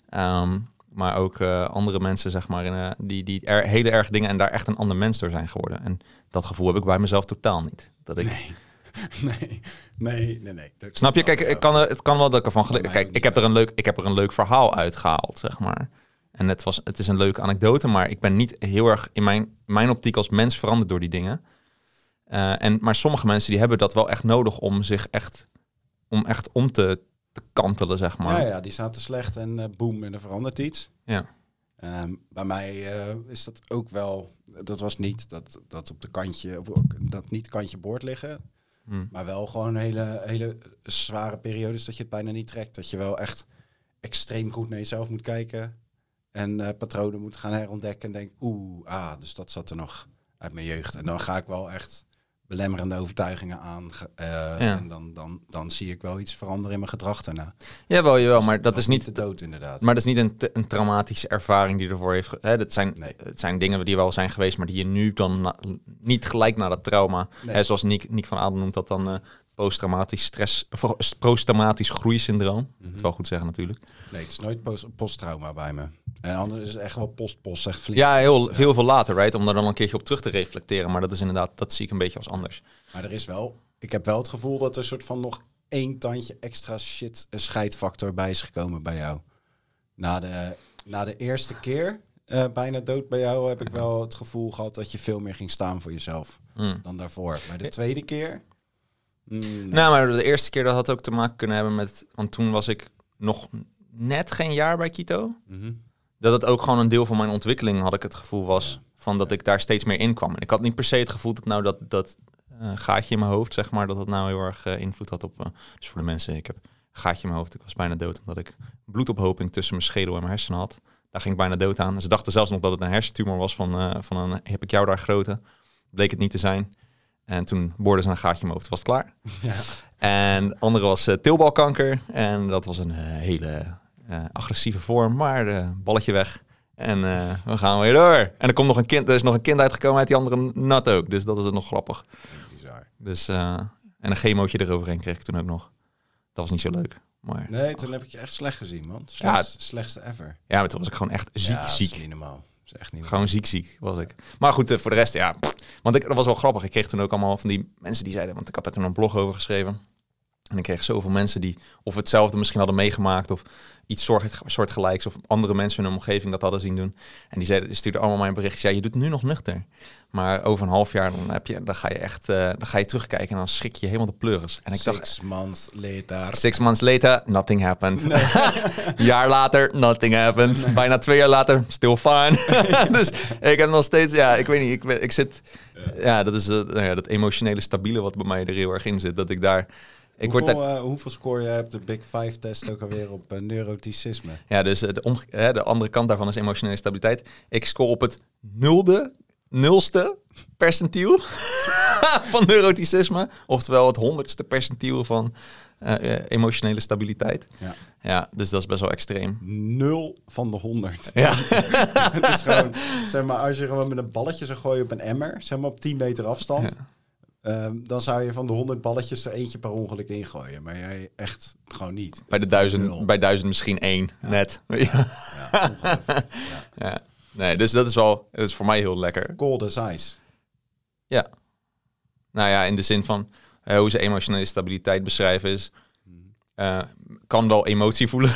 Ehm, maar ook eh, andere mensen, zeg maar, in, die, die er, hele erg dingen en daar echt een ander mens door zijn geworden. En dat gevoel heb ik bij mezelf totaal niet. Dat ik, Nee. Nee, nee, nee, Snap je? Kijk, ik kan er, het kan wel dat ik ervan geleerd. Kijk, ik heb, er een leuk, ik heb er een leuk verhaal uitgehaald, zeg maar. En het, was, het is een leuke anekdote, maar ik ben niet heel erg in mijn, mijn optiek als mens veranderd door die dingen. Eh, en, maar sommige mensen die hebben dat wel echt nodig om zich echt om, echt om te, te kantelen, zeg maar. Ja, ja, die zaten slecht en eh boem, en er verandert iets. Ja. Ehm, bij mij eh, is dat ook wel, dat was niet dat, dat op de kantje, op, dat niet kantje boord liggen, Hm. maar wel gewoon hele, hele zware periodes dat je het bijna niet trekt. Dat je wel echt extreem goed naar jezelf moet kijken en eh, patronen moet gaan herontdekken en denk, oeh, ah, dus dat zat er nog uit mijn jeugd. En dan ga ik wel echt belemmerende overtuigingen aan eh, en dan, dan, dan zie ik wel iets veranderen in mijn gedrag daarna. Jawel, jawel, maar dat is niet de dood inderdaad. Maar dat is niet een, een traumatische ervaring die ervoor heeft. Hè, dat zijn, Nee. Het zijn dingen die wel zijn geweest, maar die je nu dan na- niet gelijk na dat trauma. Nee. Hè, zoals Nick, Nick van Adel noemt dat dan eh posttraumatisch stress. Of eh, posttraumatisch groeisyndroom. Mhm. Dat wel goed zeggen natuurlijk. Nee, het is nooit post- posttrauma bij me. En anders is het echt wel post-post, flink. Ja, heel, post, veel veel later, right? Om daar dan een keertje op terug te reflecteren. Maar dat is inderdaad, dat zie ik een beetje als anders. Maar er is wel, ik heb wel het gevoel dat er een soort van nog één tandje extra shit, een scheidfactor bij is gekomen bij jou. Na de, na de eerste keer eh, bijna dood bij jou heb ik wel het gevoel gehad dat je veel meer ging staan voor jezelf Mm. dan daarvoor. Bij de tweede keer... mm, nee. Nou, maar de eerste keer dat had ook te maken kunnen hebben met... Want toen was ik nog net geen jaar bij Kito. Mhm. dat het ook gewoon een deel van mijn ontwikkeling, had ik het gevoel, was van dat ik daar steeds meer in kwam. En ik had niet per se het gevoel dat nou dat, dat eh, gaatje in mijn hoofd, zeg maar, dat dat nou heel erg eh, invloed had op. eh, dus voor de mensen, ik heb een gaatje in mijn hoofd. Ik was bijna dood omdat ik bloedophoping tussen mijn schedel en mijn hersenen had. Daar ging ik bijna dood aan. Ze dachten zelfs nog dat het een hersentumor was van, van een heb ik jou daar grote. Bleek het niet te zijn. En toen boorden ze een gaatje in mijn hoofd, was het klaar. Ja. En de andere was eh, teelbalkanker. En dat was een eh, hele eh, agressieve vorm, maar eh, balletje weg. En we gaan weer door. En er, komt nog een kind, er is nog een kind uitgekomen uit die andere nat ook. Dus dat is het nog grappig. Bizar. Dus, en een chemootje eroverheen kreeg ik toen ook nog. Dat was niet zo leuk. Maar Nee, toen heb ik je echt slecht gezien, man. Slechtst, slechtste ever. ja, maar toen was ik gewoon echt ziek, ja, ziek. normaal. Dat is echt niet Gewoon ziek, ziek was ik. Maar goed, eh, voor de rest, ja. Want ik, dat was wel grappig. Ik kreeg toen ook allemaal van die mensen die zeiden... Want ik had daar toen een blog over geschreven. En ik kreeg zoveel mensen die of hetzelfde misschien hadden meegemaakt... of iets soort, soortgelijks... of andere mensen in hun omgeving dat hadden zien doen. En die, zeiden, stuurden allemaal mijn berichtjes... ja, je doet nu nog nuchter. Maar over een half jaar dan, heb je, dan ga je echt eh, dan ga je terugkijken... en dan schrik je helemaal de pleuris. En ik dacht, Six months later. Six months later, nothing happened. jaar later, nothing happened. Bijna twee jaar later, still fine. dus ik heb nog steeds, ja, ik weet niet, ik, ben- ik zit, ja, dat is eh, nou ja, dat emotionele stabiele wat bij mij er heel erg in zit. Dat ik daar, ik word hoeveel, daar, eh, hoeveel score je hebt de Big Five test ook alweer op neuroticisme? ja, dus de, omge- de andere kant daarvan is emotionele stabiliteit. Ik score op het nulde, nulste percentiel van neuroticisme. Oftewel het honderdste percentiel van eh, eh, emotionele stabiliteit. Ja. Ja, dus dat is best wel extreem. Nul van de honderd. Ja. het is gewoon, zeg maar, als je gewoon met een balletje zou gooien op een emmer, zeg maar op 10 meter afstand, ehm, dan zou je van de 100 balletjes er eentje per ongeluk ingooien. Maar jij echt gewoon niet. Bij de duizend, Nul. bij duizend misschien één, net. Ja. Ja. Nee, dus dat is wel, dat is voor mij heel lekker. Cold as ice. Ja. Nou ja, in de zin van eh, hoe ze emotionele stabiliteit beschrijven is, eh, kan wel emotie voelen.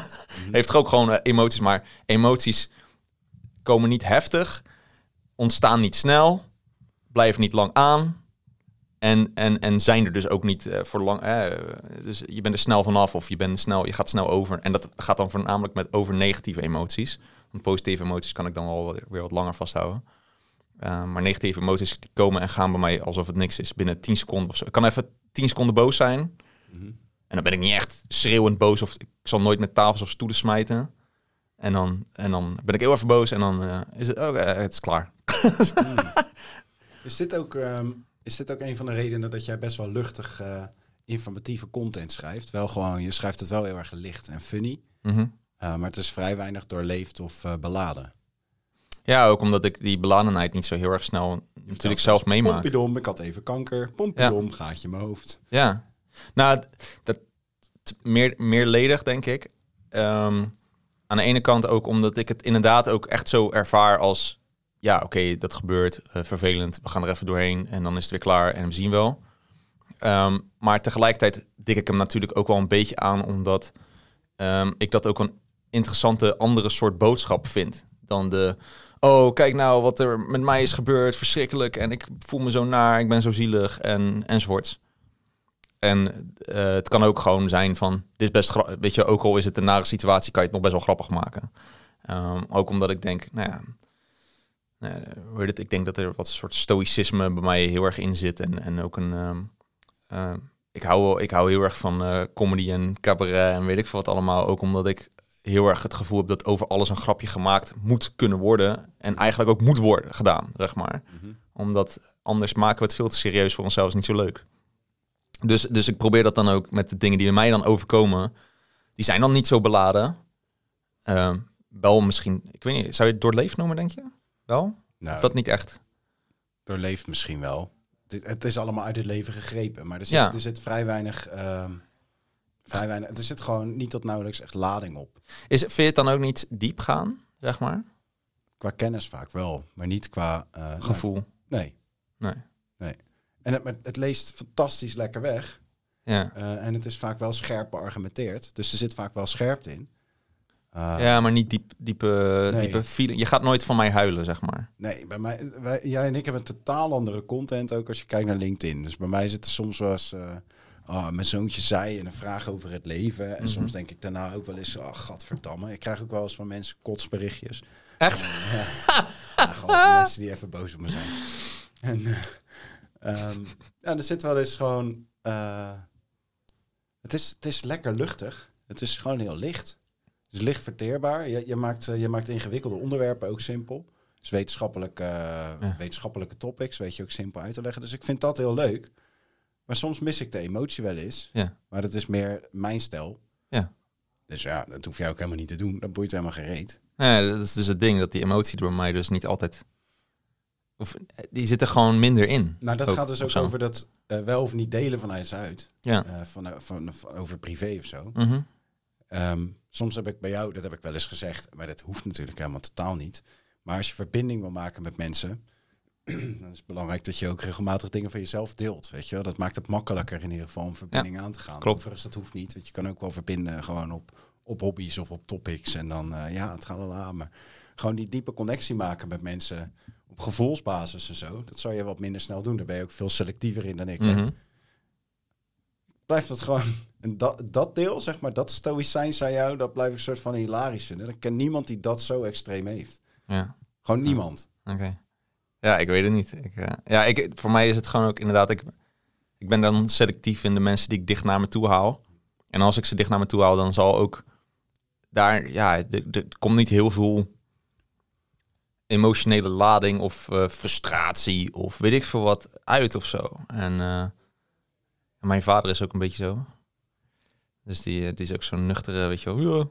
Heeft toch ook gewoon eh, emoties, maar emoties komen niet heftig, ontstaan niet snel, blijven niet lang aan. En, en, en zijn er dus ook niet voor lang. eh, dus je bent er snel vanaf of je, bent snel, je gaat snel over. En dat gaat dan voornamelijk met over negatieve emoties. Want positieve emoties kan ik dan wel weer wat langer vasthouden. Uh, maar negatieve emoties die komen en gaan bij mij alsof het niks is. Binnen 10 seconden of zo. Ik kan even 10 seconden boos zijn. Mhm. En dan ben ik niet echt schreeuwend boos. Of ik zal nooit met tafels of stoelen smijten. En dan, en dan ben ik heel even boos. En dan eh, is het, oh, eh, het is klaar. Is dit, ook, ehm, is dit ook een van de redenen dat jij best wel luchtig eh, informatieve content schrijft? Wel gewoon, je schrijft het wel heel erg licht en funny. Mhm. Eh, maar het is vrij weinig doorleefd of eh, beladen. Ja, ook omdat ik die beladenheid niet zo heel erg snel natuurlijk zelf meemaak. Pompidom, ik had even kanker. Pompidom, gaatje in mijn hoofd. Ja, nou, dat meer, meerledig denk ik. Ehm, aan de ene kant ook omdat ik het inderdaad ook echt zo ervaar als... Ja, oké, dat gebeurt. eh, vervelend. We gaan er even doorheen en dan is het weer klaar en we zien wel. Ehm, maar tegelijkertijd dik ik hem natuurlijk ook wel een beetje aan... omdat ehm, ik dat ook een interessante andere soort boodschap vind... dan de... Oh, kijk nou wat er met mij is gebeurd. Verschrikkelijk. En ik voel me zo naar. Ik ben zo zielig. En, enzovoorts. En eh, het kan ook gewoon zijn van, dit is best weet je, ook al is het een nare situatie, kan je het nog best wel grappig maken. Ehm, ook omdat ik denk, nou ja, heet het? ik denk dat er wat soort stoïcisme bij mij heel erg in zit en, en ook een, ehm, eh, ik hou ik hou heel erg van eh, comedy en cabaret en weet ik veel wat allemaal, ook omdat ik heel erg het gevoel heb dat over alles een grapje gemaakt moet kunnen worden en eigenlijk ook moet worden gedaan, zeg maar omdat anders maken we het veel te serieus voor onszelf. is niet zo leuk. Dus, dus ik probeer dat dan ook met de dingen die bij mij dan overkomen. Die zijn dan niet zo beladen. Ehm, wel misschien, ik weet niet, zou je het doorleefd noemen, denk je? Wel? Nou, Of dat niet echt? doorleeft misschien wel. Het is allemaal uit het leven gegrepen, maar er zit, Ja. er zit vrij weinig... ehm, vrij weinig... Er zit gewoon niet tot nauwelijks echt lading op. Is, vind je het dan ook niet diep gaan, zeg maar? Qua kennis vaak wel, maar niet qua... eh, nou, Gevoel. nee. Nee. En het, het leest fantastisch lekker weg. Ja. eh, en het is vaak wel scherp beargumenteerd. Dus er zit vaak wel scherpte in. Eh, ja, maar niet diep, diepe, Nee. diepe feeling. Je gaat nooit van mij huilen, zeg maar. Nee, bij mij, wij, jij en ik hebben totaal andere content ook als je kijkt naar LinkedIn. Dus bij mij zit er soms wel eens, ah, mijn zoontje zei en een vraag over het leven. En Mhm. soms denk ik daarna ook wel eens, oh, gadverdamme. Ik krijg ook wel eens van mensen kotsberichtjes. Echt? Ja, Ja, mensen die even boos op me zijn. En eh, ehm, ja, er zit wel eens gewoon, eh, het, is, het is lekker luchtig. Het is gewoon heel licht. Het is licht verteerbaar. Je, je, maakt, eh, je maakt ingewikkelde onderwerpen ook simpel. Dus wetenschappelijk, eh, wetenschappelijke topics weet je ook simpel uit te leggen. Dus ik vind dat heel leuk. Maar soms mis ik de emotie wel eens. Ja. Maar dat is meer mijn stijl. Ja. Dus ja, dat hoef jij ook helemaal niet te doen. Dat boeit helemaal geen reet. Nee, dat is dus het ding, dat die emotie door mij dus niet altijd... Of, eh, die zit er gewoon minder in. Nou, dat Ook, gaat dus ook over dat eh, wel of niet delen van huis uit. Ja. Eh, van, van, van, over privé of zo. Mhm. Ehm, soms heb ik bij jou, dat heb ik wel eens gezegd, maar dat hoeft natuurlijk helemaal totaal niet. Maar als je verbinding wil maken met mensen, dan is het belangrijk dat je ook regelmatig dingen van jezelf deelt. Weet je? Dat maakt het makkelijker in ieder geval om verbinding aan te gaan. klopt. Overigens, dat hoeft niet. Want je kan ook wel verbinden gewoon op, op hobby's of op topics. En dan, eh, ja, het gaat al aan. Maar gewoon die diepe connectie maken met mensen op gevoelsbasis en zo. Dat zou je wat minder snel doen. Daar ben je ook veel selectiever in dan ik. hè. Mhm. Blijft dat gewoon... En dat, dat deel, zeg maar, dat stoïcijns aan jou, dat blijf ik een soort van hilarisch vinden. Ik ken niemand die dat zo extreem heeft. Ja, Gewoon niemand. oké. Ja, ik weet het niet. Ik, eh, ja, ik, voor mij is het gewoon ook inderdaad... Ik, ik ben dan selectief in de mensen die ik dicht naar me toe haal. En als ik ze dicht naar me toe haal, dan zal ook daar... Ja, er- komt niet heel veel emotionele lading of eh, frustratie of weet ik veel wat uit of zo. En eh, mijn vader is ook een beetje zo. Dus die, die is ook zo'n nuchtere, weet je wel. Ja.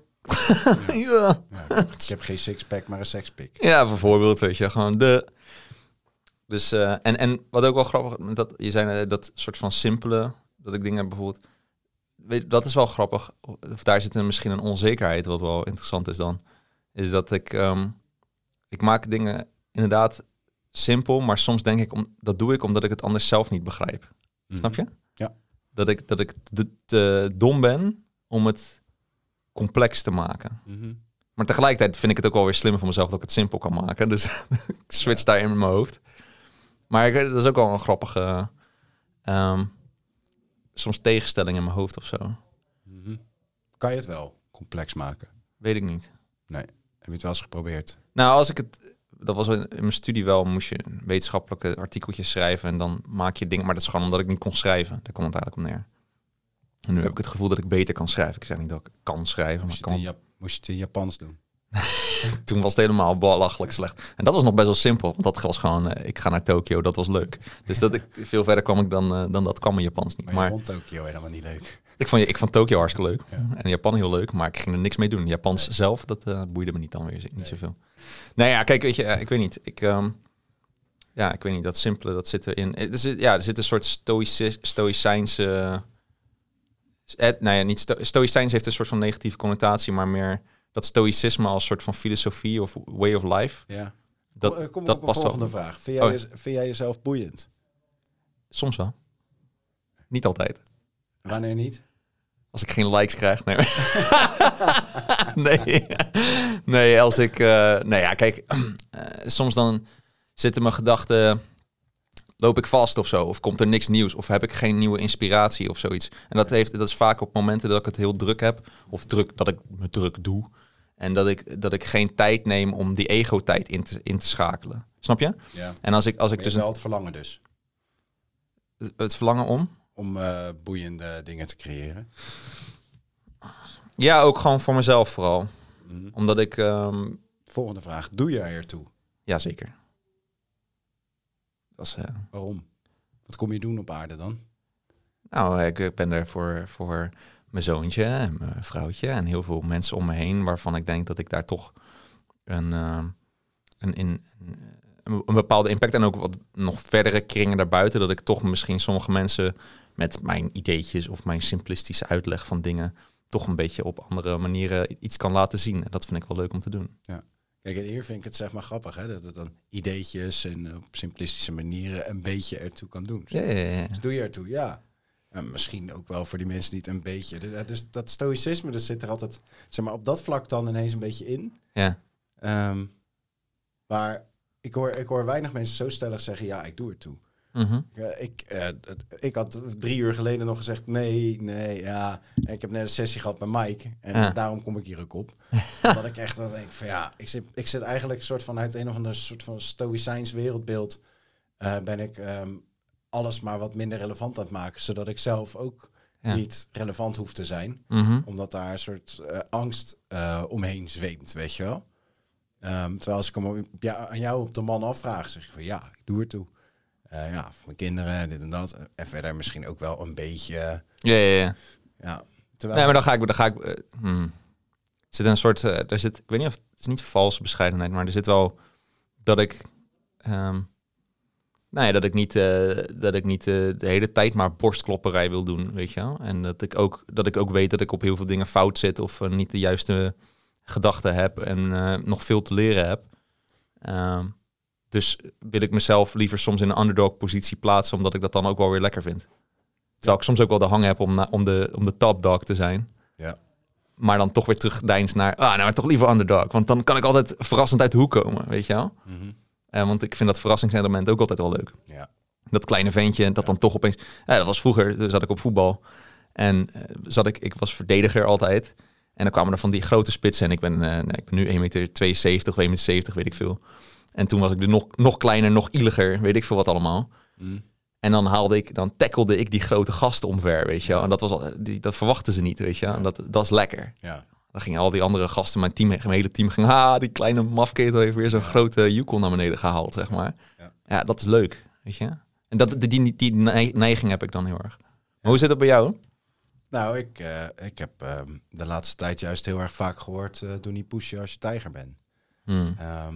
ja. Ja, ik heb geen sixpack, maar een sexpick. Ja, bijvoorbeeld, weet je, gewoon de. Dus, eh, en, en wat ook wel grappig, dat je zei eh, dat soort van simpele, dat ik dingen bijvoorbeeld, weet, dat is wel grappig, of daar zit er misschien een onzekerheid, wat wel interessant is dan, is dat ik, ehm, ik maak dingen inderdaad simpel, maar soms denk ik, om, dat doe ik omdat ik het anders zelf niet begrijp. Snap je? Ja. Dat ik, dat ik te, te dom ben om het complex te maken. Mhm. Maar tegelijkertijd vind ik het ook wel weer slim van mezelf dat ik het simpel kan maken. Dus ik switch daar in mijn hoofd. Maar ik, dat is ook wel een grappige... ehm, soms tegenstelling in mijn hoofd of zo. Mhm. Kan je het wel complex maken? Weet ik niet. Heb je het wel eens geprobeerd? Nou, als ik het... Dat was in mijn studie wel, moest je wetenschappelijke artikeltjes schrijven en dan maak je dingen. Maar dat is gewoon omdat ik niet kon schrijven. Daar komt het eigenlijk om neer. En nu heb ik het gevoel dat ik beter kan schrijven. Ik zeg niet dat ik kan schrijven, maar Moest ik je, het in kan. Moest je het in Japans doen? Toen was het helemaal belachelijk slecht. En dat was nog best wel simpel. Want dat was gewoon, eh, ik ga naar Tokio, dat was leuk. Dus dat ik, veel verder kwam ik dan, eh, dan dat kwam in Japans niet. Maar, Maar vond Tokio helemaal niet leuk. ik, vond, ik vond Tokio hartstikke leuk. Ja. En Japan heel leuk, maar ik ging er niks mee doen. Japans zelf, dat eh, boeide me niet dan weer niet Nee. zoveel. Nou ja, kijk, weet je, ik weet niet. Ik, ehm, ja, ik weet niet, dat simpele, dat zit erin. Er zit, ja, er zit een soort stoïci- stoïcijnse... eh, nou ja, niet sto, stoïcijns heeft een soort van negatieve connotatie, maar meer dat stoïcisme als soort van filosofie of way of life, Ja. dat, kom, kom dat op een past volgende wel. vraag. Vind jij, Oh. je- vind jij jezelf boeiend? Soms wel. Niet altijd. Wanneer niet? Als ik geen likes krijg, nee. nee. nee, als ik... eh nee, ja, kijk. eh, soms dan zitten mijn gedachten... Loop ik vast of zo? Of komt er niks nieuws? Of heb ik geen nieuwe inspiratie of zoiets? En dat, heeft, dat is vaak op momenten dat ik het heel druk heb. Of druk, dat ik me druk doe. En dat ik, dat ik geen tijd neem om die ego-tijd in te, in te schakelen. Snap je? Ja. En als ik, als ik dus wel het verlangen dus. het verlangen om... Om eh, boeiende dingen te creëren. Ja, ook gewoon voor mezelf vooral. Mhm. Omdat ik... ehm, Volgende vraag. Doe je ertoe? Ja, is, eh, Waarom? Wat kom je doen op aarde dan? nou, ik, ik ben er voor, voor mijn zoontje en mijn vrouwtje en heel veel mensen om me heen waarvan ik denk dat ik daar toch een, eh, een, in, een, een bepaalde impact en ook wat nog verdere kringen daarbuiten, dat ik toch misschien sommige mensen met mijn ideetjes of mijn simplistische uitleg van dingen toch een beetje op andere manieren iets kan laten zien. En dat vind ik wel leuk om te doen. Kijk, en hier vind ik het zeg maar grappig, hè? Dat het dan ideetjes en op simplistische manieren een beetje ertoe kan doen. Ja, ja, ja. Dus doe je ertoe? Ja. En misschien ook wel voor die mensen die het een beetje... Dus, dus dat stoïcisme, dat zit er altijd, zeg maar, op dat vlak dan ineens een beetje in. ja. Ehm, maar ik hoor, ik hoor weinig mensen zo stellig zeggen, ja, ik doe ertoe. Mhm. Ik, eh, ik had drie uur geleden nog gezegd, nee, nee, ja. En ik heb net een sessie gehad met Mike. En Ja. daarom kom ik hier ook op. dat ik echt dan denk van, ja, ik zit, ik zit eigenlijk een soort van uit een of ander soort van stoïcijns wereldbeeld. eh, ben ik ehm, alles maar wat minder relevant aan het maken. Zodat ik zelf ook Ja. niet relevant hoef te zijn. Mhm. Omdat daar een soort eh, angst omheen zweemt, weet je wel. Ehm, terwijl als ik hem op- ja, aan jou op de man afvraag, zeg ik van ja, ik doe ertoe. Eh ja, voor mijn kinderen, dit en dat. En verder misschien ook wel een beetje, Ja, ja, ja. ja. Terwijl, Nee, maar dan ga ik, dan ga ik. hmm. Er zit een soort, eh, er zit, ik weet niet of het is niet valse bescheidenheid, maar er zit wel dat ik, ehm nou ja, dat ik niet, dat ik niet de hele tijd maar borstklopperij wil doen, weet je wel. En dat ik ook, dat ik ook weet dat ik op heel veel dingen fout zit of niet de juiste gedachten heb en nog veel te leren heb. Ehm, dus wil ik mezelf liever soms in een underdog positie plaatsen, omdat ik dat dan ook wel weer lekker vind. Terwijl ik soms ook wel de hang heb om, na- om, de, om de top dog te zijn. Ja. Maar dan toch weer terugdeinst naar, ah, nou, maar toch liever underdog. Want dan kan ik altijd verrassend uit de hoek komen, weet je wel. Mhm. Eh, want ik vind dat verrassingselement ook altijd wel leuk. Ja. Dat kleine ventje, dat dan toch opeens... Ja, dat was vroeger, toen zat ik op voetbal. En eh, zat ik, ik was verdediger altijd. En dan kwamen er van die grote spitsen. En ik ben, eh, nee, ik ben nu 1,72 meter, 2,70 meter, weet ik veel. En toen was ik er nog, nog kleiner, nog ieliger, weet ik veel wat allemaal. Mhm. En dan haalde ik, dan tackelde ik die grote gasten omver, weet je wel. En dat, was al, die, dat verwachten ze niet, weet je wel. En dat, dat is lekker. ja. Dan gingen al die andere gasten, mijn team, mijn hele team ging, ha, die kleine mafketel heeft weer zo'n grote Yukon naar beneden gehaald, zeg maar. Ja. Ja. dat is leuk, weet je. En dat, die, die, die neiging heb ik dan heel erg. Maar hoe zit het bij jou? Nou, ik, eh, ik heb ehm, de laatste tijd juist heel erg vaak gehoord, eh, doe niet pushen als je tijger bent. Hmm. Ehm,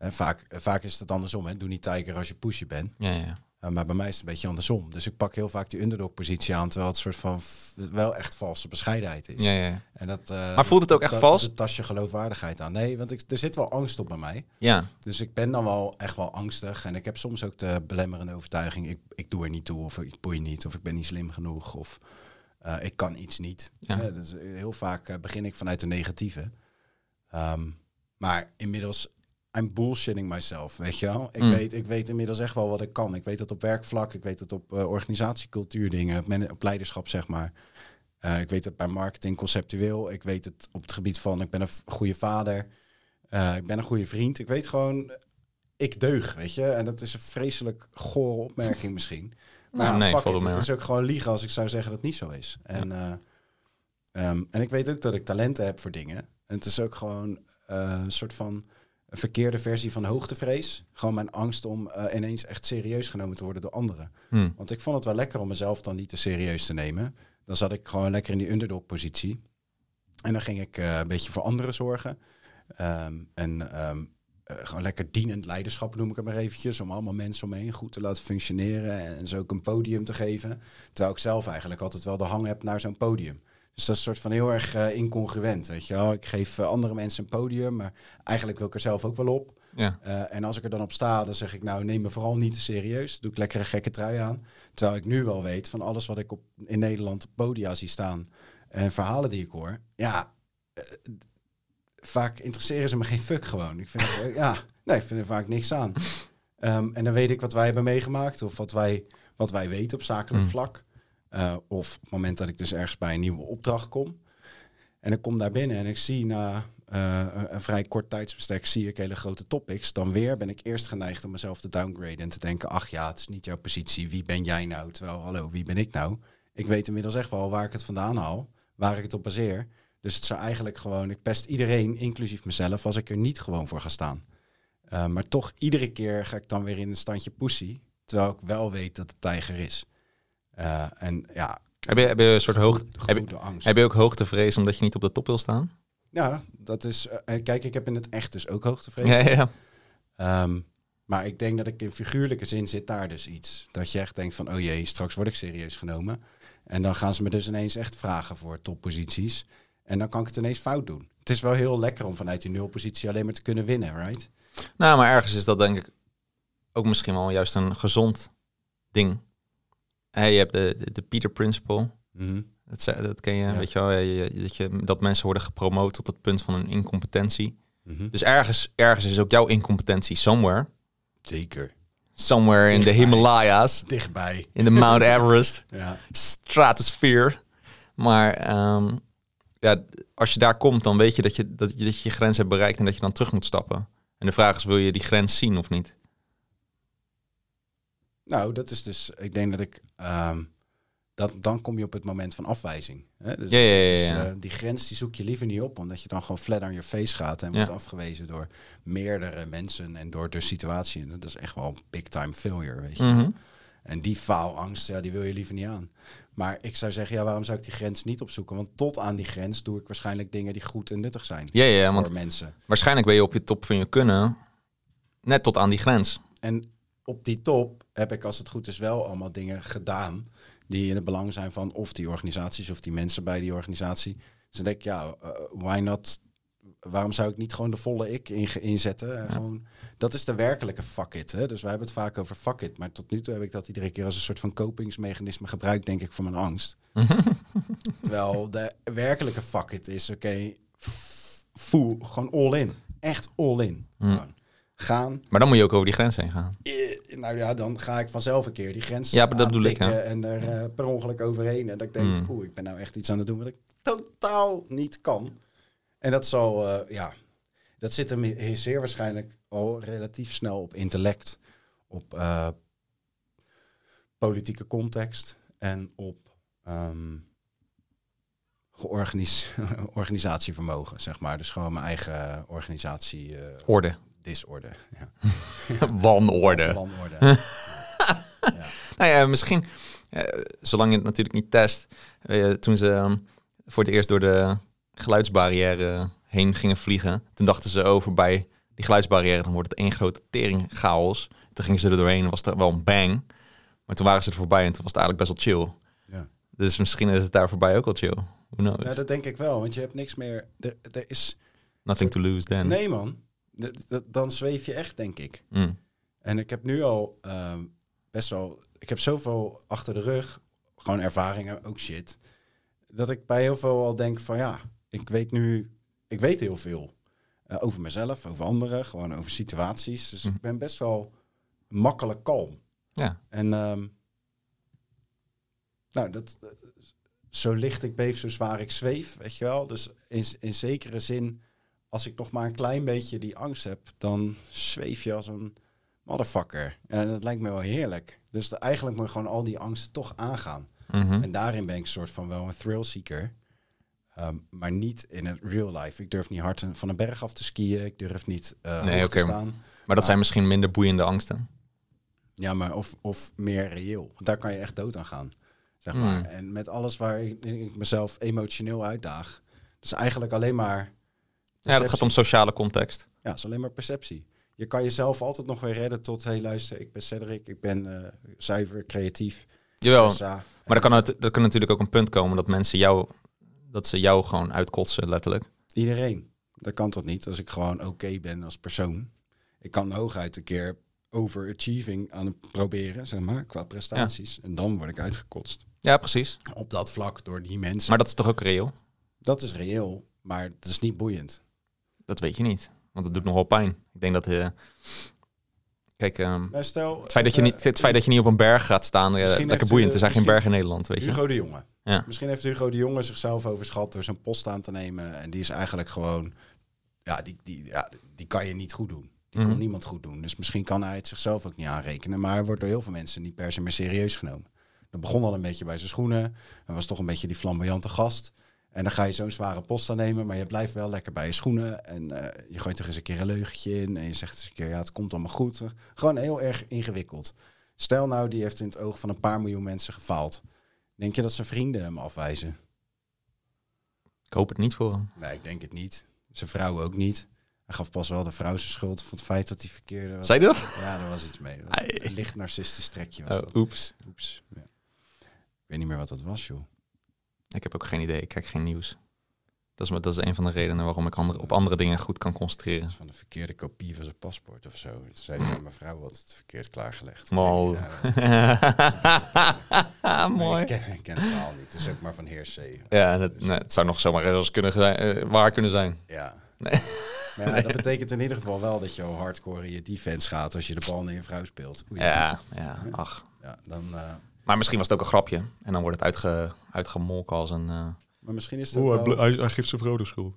en vaak, vaak is het andersom, hè? doe niet tijger als je pushy bent. Ja, ja. Uh, maar bij mij is het een beetje andersom. Dus ik pak heel vaak die underdog-positie aan, terwijl het soort van wel echt valse bescheidenheid is. ja, ja. En dat, eh, Maar voelt het ook echt vals? Dat tast je geloofwaardigheid aan. Nee, want ik, er zit wel angst op bij mij. Ja, Dus ik ben dan wel echt wel angstig. En ik heb soms ook de belemmerende overtuiging, ik, ik doe er niet toe, of ik boei niet, of ik ben niet slim genoeg, of eh, ik kan iets niet. Ja. Dus heel vaak eh, begin ik vanuit de negatieve. Ehm, maar inmiddels, I'm bullshitting myself, weet je wel. Ik, Mm. weet, ik weet inmiddels echt wel wat ik kan. Ik weet dat op werkvlak, ik weet dat op uh, organisatiecultuur dingen, op, leiderschap zeg maar. Uh, ik weet het bij marketing conceptueel. Ik weet het op het gebied van, ik ben een goede vader. Uh, ik ben een goede vriend. Ik weet gewoon, ik deug, weet je. En dat is een vreselijk gore opmerking misschien. Maar Nou, nee, fuck it, het is ook gewoon liegen als ik zou zeggen dat het niet zo is. En, eh, ehm, en ik weet ook dat ik talenten heb voor dingen. En het is ook gewoon een soort van een verkeerde versie van hoogtevrees. Gewoon mijn angst om uh, ineens echt serieus genomen te worden door anderen. Hmm. Want ik vond het wel lekker om mezelf dan niet te serieus te nemen. Dan zat ik gewoon lekker in die underdog-positie. En dan ging ik uh, een beetje voor anderen zorgen. Um, en um, uh, gewoon lekker dienend leiderschap noem ik het maar eventjes. Om allemaal mensen om me heen goed te laten functioneren. En, en zo ook een podium te geven. Terwijl ik zelf eigenlijk altijd wel de hang heb naar zo'n podium. Dus dat is een soort van heel erg eh, incongruent, weet je wel. Ik geef eh, andere mensen een podium, maar eigenlijk wil ik er zelf ook wel op. Ja. Eh, en als ik er dan op sta, dan zeg ik nou, neem me vooral niet te serieus. Doe ik lekker een gekke trui aan. Terwijl ik nu wel weet van alles wat ik op, in Nederland op podia zie staan en verhalen die ik hoor. Ja, vaak interesseren ze me geen fuck gewoon. Ik vind het, ja, nee, ik vind er vaak niks aan. Ehm, en dan weet ik wat wij hebben meegemaakt of wat wij, wat wij weten op zakelijk Mm. vlak. Eh, of op het moment dat ik dus ergens bij een nieuwe opdracht kom. En ik kom daar binnen en ik zie na eh, een, vrij kort tijdsbestek zie ik hele grote topics. Dan weer ben ik eerst geneigd om mezelf te downgraden en te denken, ach ja, het is niet jouw positie. Wie ben jij nou? Terwijl, hallo, wie ben ik nou? Ik weet inmiddels echt wel waar ik het vandaan haal, waar ik het op baseer. Dus het zou eigenlijk gewoon, ik pest iedereen, inclusief mezelf, als ik er niet gewoon voor ga staan. Eh, maar toch, iedere keer ga ik dan weer in een standje pussy, terwijl ik wel weet dat het tijger is. Eh, en ja, Heb je, heb je een soort hoog, gevoed- heb, je- gevoelde angst. heb je ook hoogtevrees omdat je niet op de top wil staan? Ja, dat is. eh, kijk, ik heb in het echt dus ook hoogtevrees. Ja, ja, ja. Ehm, maar ik denk dat ik in figuurlijke zin zit daar dus iets. Dat je echt denkt van, oh jee, straks word ik serieus genomen. En dan gaan ze me dus ineens echt vragen voor topposities. En dan kan ik het ineens fout doen. Het is wel heel lekker om vanuit die nulpositie alleen maar te kunnen winnen, right? Nou, maar ergens is dat denk ik ook misschien wel juist een gezond ding. Hey, je hebt de, de, de Peter Principle. Dat, ze- dat ken je, Ja. weet je wel. je- dat, je, dat mensen worden gepromoot tot het punt van een incompetentie. Mhm. Dus ergens, ergens is ook jouw incompetentie somewhere. Zeker. Somewhere in de. Himalaya's. Dichtbij. In de Mount Everest. Ja. Stratosphere. Maar ehm, ja, als je daar komt, dan weet je dat je, dat je dat je je grens hebt bereikt en dat je dan terug moet stappen. En de vraag is, wil je die grens zien of niet? Nou, dat is dus, ik denk dat ik, ehm, dat, dan kom je op het moment van afwijzing. Hè? Dus, Ja, ja, ja, dus, eh, die grens die zoek je liever niet op, omdat je dan gewoon flat on your face gaat en wordt afgewezen door meerdere mensen en door de situatie. En dat is echt wel een big time failure, weet je. Mhm. En die faalangst, ja, die wil je liever niet aan. Maar ik zou zeggen, ja, waarom zou ik die grens niet opzoeken? Want tot aan die grens doe ik waarschijnlijk dingen die goed en nuttig zijn Ja, ja, voor want mensen. waarschijnlijk ben je op je top van je kunnen, net tot aan die grens. En op die top heb ik, als het goed is, wel allemaal dingen gedaan die in het belang zijn van of die organisaties of die mensen bij die organisatie. Dus dan denk ik, ja, eh, why not? Waarom zou ik niet gewoon de volle ik in, inzetten? En gewoon, dat is de werkelijke fuck it. Hè? Dus wij hebben het vaak over fuck it. Maar tot nu toe heb ik dat iedere keer als een soort van kopingsmechanisme gebruikt, denk ik, voor mijn angst. Terwijl de werkelijke fuck it is, oké, voel gewoon all in. Echt all in. Hmm. Gaan, Maar dan moet je ook over die grens heen gaan. eh, nou ja, dan ga ik vanzelf een keer die grens Ja, maar dat bedoel ik, ja. En er eh, per ongeluk overheen. En dat ik denk, Mm. oeh, ik ben nou echt iets aan het doen wat ik totaal niet kan. En dat zal, eh, ja, dat zit hem he- zeer waarschijnlijk al relatief snel op intellect, op eh, politieke context en op georganis- organisatievermogen, zeg maar. Dus gewoon mijn eigen organisatie eh Orde. Disorde. Ja. Wanorde. Wanorde. Nou ja, misschien, eh, zolang je het natuurlijk niet test. eh, toen ze ehm, voor het eerst door de geluidsbarrière heen gingen vliegen, toen dachten ze over bij die geluidsbarrière, dan wordt het één grote tering chaos. Toen gingen ze er doorheen en was er wel een bang. Maar toen waren ze er voorbij en toen was het eigenlijk best wel chill. Ja. Dus misschien is het daar voorbij ook wel chill. Who knows? Ja, dat denk ik wel, want je hebt niks meer. Er, er is. Nothing to lose then. Nee, man. Dan zweef je echt, denk ik. Mm. En ik heb nu al ehm, best wel. Ik heb zoveel achter de rug, gewoon ervaringen, ook shit. Dat ik bij heel veel al denk van ja, ik weet nu, ik weet heel veel eh, over mezelf, over anderen, gewoon over situaties. Dus Mhm. ik ben best wel makkelijk kalm. Ja. En ehm, nou, dat, eh, zo licht ik beef, zo zwaar ik zweef, weet je wel. Dus in, in zekere zin, als ik nog maar een klein beetje die angst heb, dan zweef je als een motherfucker. En dat lijkt me wel heerlijk. Dus de- eigenlijk moet je gewoon al die angsten toch aangaan. Mhm. En daarin ben ik een soort van wel een thrill seeker. Ehm, maar niet in het real life. Ik durf niet hard van een berg af te skiën. Ik durf niet eh Nee, hoog te staan. Maar dat zijn misschien minder boeiende angsten. Ja, maar of, of meer reëel. Want daar kan je echt dood aan gaan. Zeg Hmm. maar. En met alles waar ik, ik mezelf emotioneel uitdaag. Dus eigenlijk alleen maar. Ja, dat gaat om sociale context. Ja, het is alleen maar perceptie. Je kan jezelf altijd nog weer redden tot... hé, hey, luister, ik ben Cedric. Ik ben eh, zuiver, creatief. Jawel, maar er kan, het, er kan natuurlijk ook een punt komen dat mensen jou dat ze jou gewoon uitkotsen, letterlijk. Iedereen. Dat kan toch niet als ik gewoon oké ben als persoon. Ik kan hooguit een keer overachieving aan het proberen, zeg maar, qua prestaties. En dan word ik uitgekotst. Ja, precies. Op dat vlak door die mensen. Maar dat is toch ook reëel? dat is reëel, maar het is niet boeiend. Dat weet je niet. Want het doet nogal pijn. Ik denk dat... eh kijk, Maar stel, het, feit dat je niet, het feit dat je niet op een berg gaat staan, eh, lekker boeiend. Er zijn geen bergen in Nederland, weet je. Hugo de Jonge. Ja. Misschien heeft Hugo de Jonge zichzelf overschat door zijn post aan te nemen. En die is eigenlijk gewoon... Ja, die, die, ja, die kan je niet goed doen. Die Mhm. kon niemand goed doen. Dus misschien kan hij het zichzelf ook niet aanrekenen. Maar hij wordt door heel veel mensen niet per se meer serieus genomen. Dat begon al een beetje bij zijn schoenen. Hij was toch een beetje die flamboyante gast. En dan ga je zo'n zware post aannemen, maar je blijft wel lekker bij je schoenen. En eh, je gooit er eens een keer een leugentje in. En je zegt eens een keer, ja, het komt allemaal goed. Gewoon heel erg ingewikkeld. Stel nou, die heeft in het oog van een paar miljoen mensen gefaald. Denk je dat zijn vrienden hem afwijzen? Ik hoop het niet voor hem. Nee, ik denk het niet. Zijn vrouw ook niet. Hij gaf pas wel de vrouw zijn schuld van het feit dat hij verkeerde was. Zei dat? Ja, daar was iets mee. Was een licht narcistisch trekje was Oh, dat. oeps. Oeps. Ja. Ik weet niet meer wat dat was, joh. Ik heb ook geen idee. Ik kijk geen nieuws. Dat is, dat is een van de redenen waarom ik andere, op andere dingen goed kan concentreren. Dat is van een verkeerde kopie van zijn paspoort of zo. Toen zei mijn vrouw had het verkeerd klaargelegd. Ja, maar Mooi. Ik ken, ik ken het verhaal niet. Het is ook maar van heer C. Ja, en het, nee, het zou nog zomaar eens kunnen zijn, eh, waar kunnen zijn. Ja. Nee. Maar ja, dat betekent in ieder geval wel dat je al hardcore in je defense gaat als je de bal naar je vrouw speelt. Oei. Ja, ja, ach. Ja, dan, eh, Maar misschien was het ook een grapje. En dan wordt het uitge, uitgemolken als een... eh, maar misschien is het wel- hij, geeft zijn vrouw de schuld.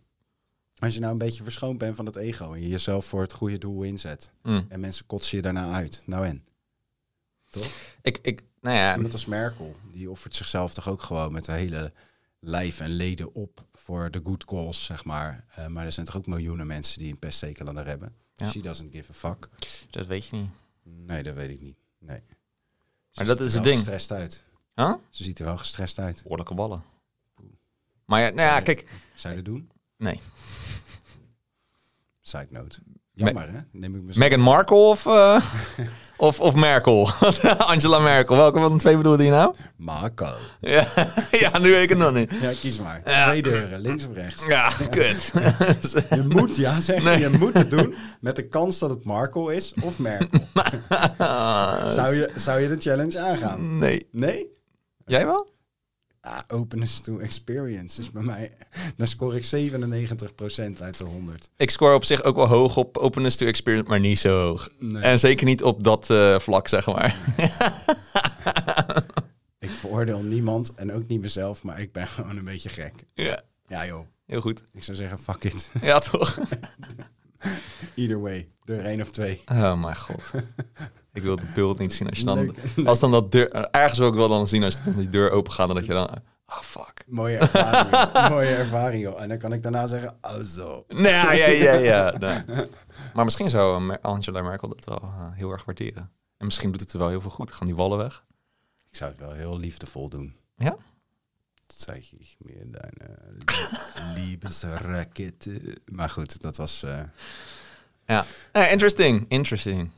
Als je nou een beetje verschoond bent van het ego en je jezelf voor het goede doel inzet Mm. en mensen kotsen je daarna uit. Nou en? Toch? Ik, ik, nou ja, Net als Merkel, die offert zichzelf toch ook gewoon met de hele lijf en leden op voor de good cause, zeg maar. Eh, maar er zijn toch ook miljoenen mensen die een haar hebben. Ja. She doesn't give a fuck. dat weet je niet. Nee, dat weet ik niet. Nee. Ze Maar dat ziet is er het wel ding. gestrest uit. Huh? Ze ziet er wel gestrest uit. Behoorlijke ballen. Maar ja, nou ja, kijk. Zou je dat doen? Nee. Side note. Jammer, hè? Neem ik. Meghan Markle of, eh, of, of Merkel? Angela Merkel. Welke van de twee bedoelde je nou? Marco. Ja, ja nu weet ik het nog niet. Ja, kies maar. Ja. Twee deuren, links of rechts. Ja, kut. Je moet, ja, zeg Nee. je, je moet het doen met de kans dat het Marco is of Merkel. Zou je, zou je de challenge aangaan? Nee. Nee? Jij wel? Ah, openness to experience is bij mij... Dan scoor ik 97% uit de 100. Ik score op zich ook wel hoog op openness to experience, maar niet zo hoog. Nee. En zeker niet op dat eh, vlak, zeg maar. Ik veroordeel niemand en ook niet mezelf, maar ik ben gewoon een beetje gek. ja, Ja joh, heel goed. ik zou zeggen fuck it. Ja, toch? Either way, deur één of twee. Oh mijn god. Ik wil het beeld niet zien als je dan... Als dan dat deur... Ergens wil ik wel dan zien als dan die deur open gaat en dat je dan... Ah, fuck. Mooie ervaring. Mooie ervaring joh. En dan kan ik daarna zeggen, also. Nee, ja, ja, ja. Nee. Maar misschien zou eh, Angela Merkel dat wel eh, heel erg waarderen. En misschien doet het er wel heel veel goed. Gaan die wallen weg? Ik zou het wel heel liefdevol doen. Ja? Dat zei ik meer dan uh, liebesrakette. Maar goed, dat was... eh, Ja. Eh, interesting. Interesting.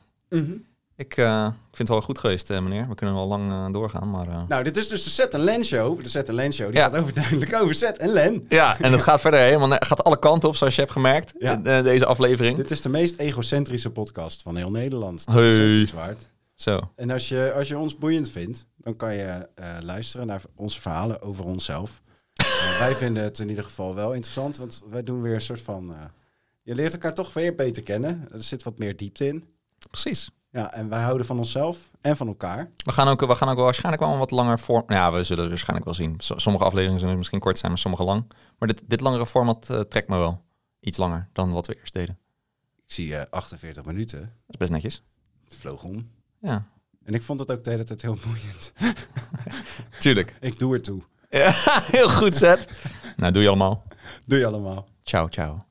Ik eh, vind het wel goed geweest, eh, meneer. We kunnen wel lang eh, doorgaan, maar... Nou, dit is dus de Set en Len show. De Set en Len show, die Ja. gaat overduidelijk over Set en Len. Ja, en het gaat verder helemaal... naar- gaat alle kanten op, zoals je hebt gemerkt. Ja. deze aflevering. Dit is de meest egocentrische podcast van heel Nederland. Dat Hey. waard. Zo. En als je, als je ons boeiend vindt, dan kan je luisteren naar onze verhalen over onszelf. Wij vinden het in ieder geval wel interessant, want wij doen weer een soort van... je leert elkaar toch weer beter kennen. Er zit wat meer diepte in. Precies. Ja, en wij houden van onszelf en van elkaar. We gaan ook, we gaan ook wel waarschijnlijk wel een wat langer vorm. Ja, we zullen het waarschijnlijk wel zien. So- Sommige afleveringen zullen misschien kort zijn, maar sommige lang. Maar dit, dit langere format eh, trekt me wel. Iets langer dan wat we eerst deden. Ik zie eh 48 minuten. Dat is best netjes. Het vloog om. Ja, En ik vond het ook de hele tijd heel boeiend. tuurlijk. Ik doe er toe. Ja, heel goed, Zet. nou, doe je allemaal. Doe je allemaal. Ciao, ciao.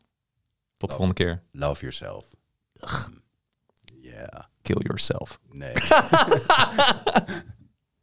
Tot de volgende keer. Love yourself. Yeah. Kill yourself. Nee.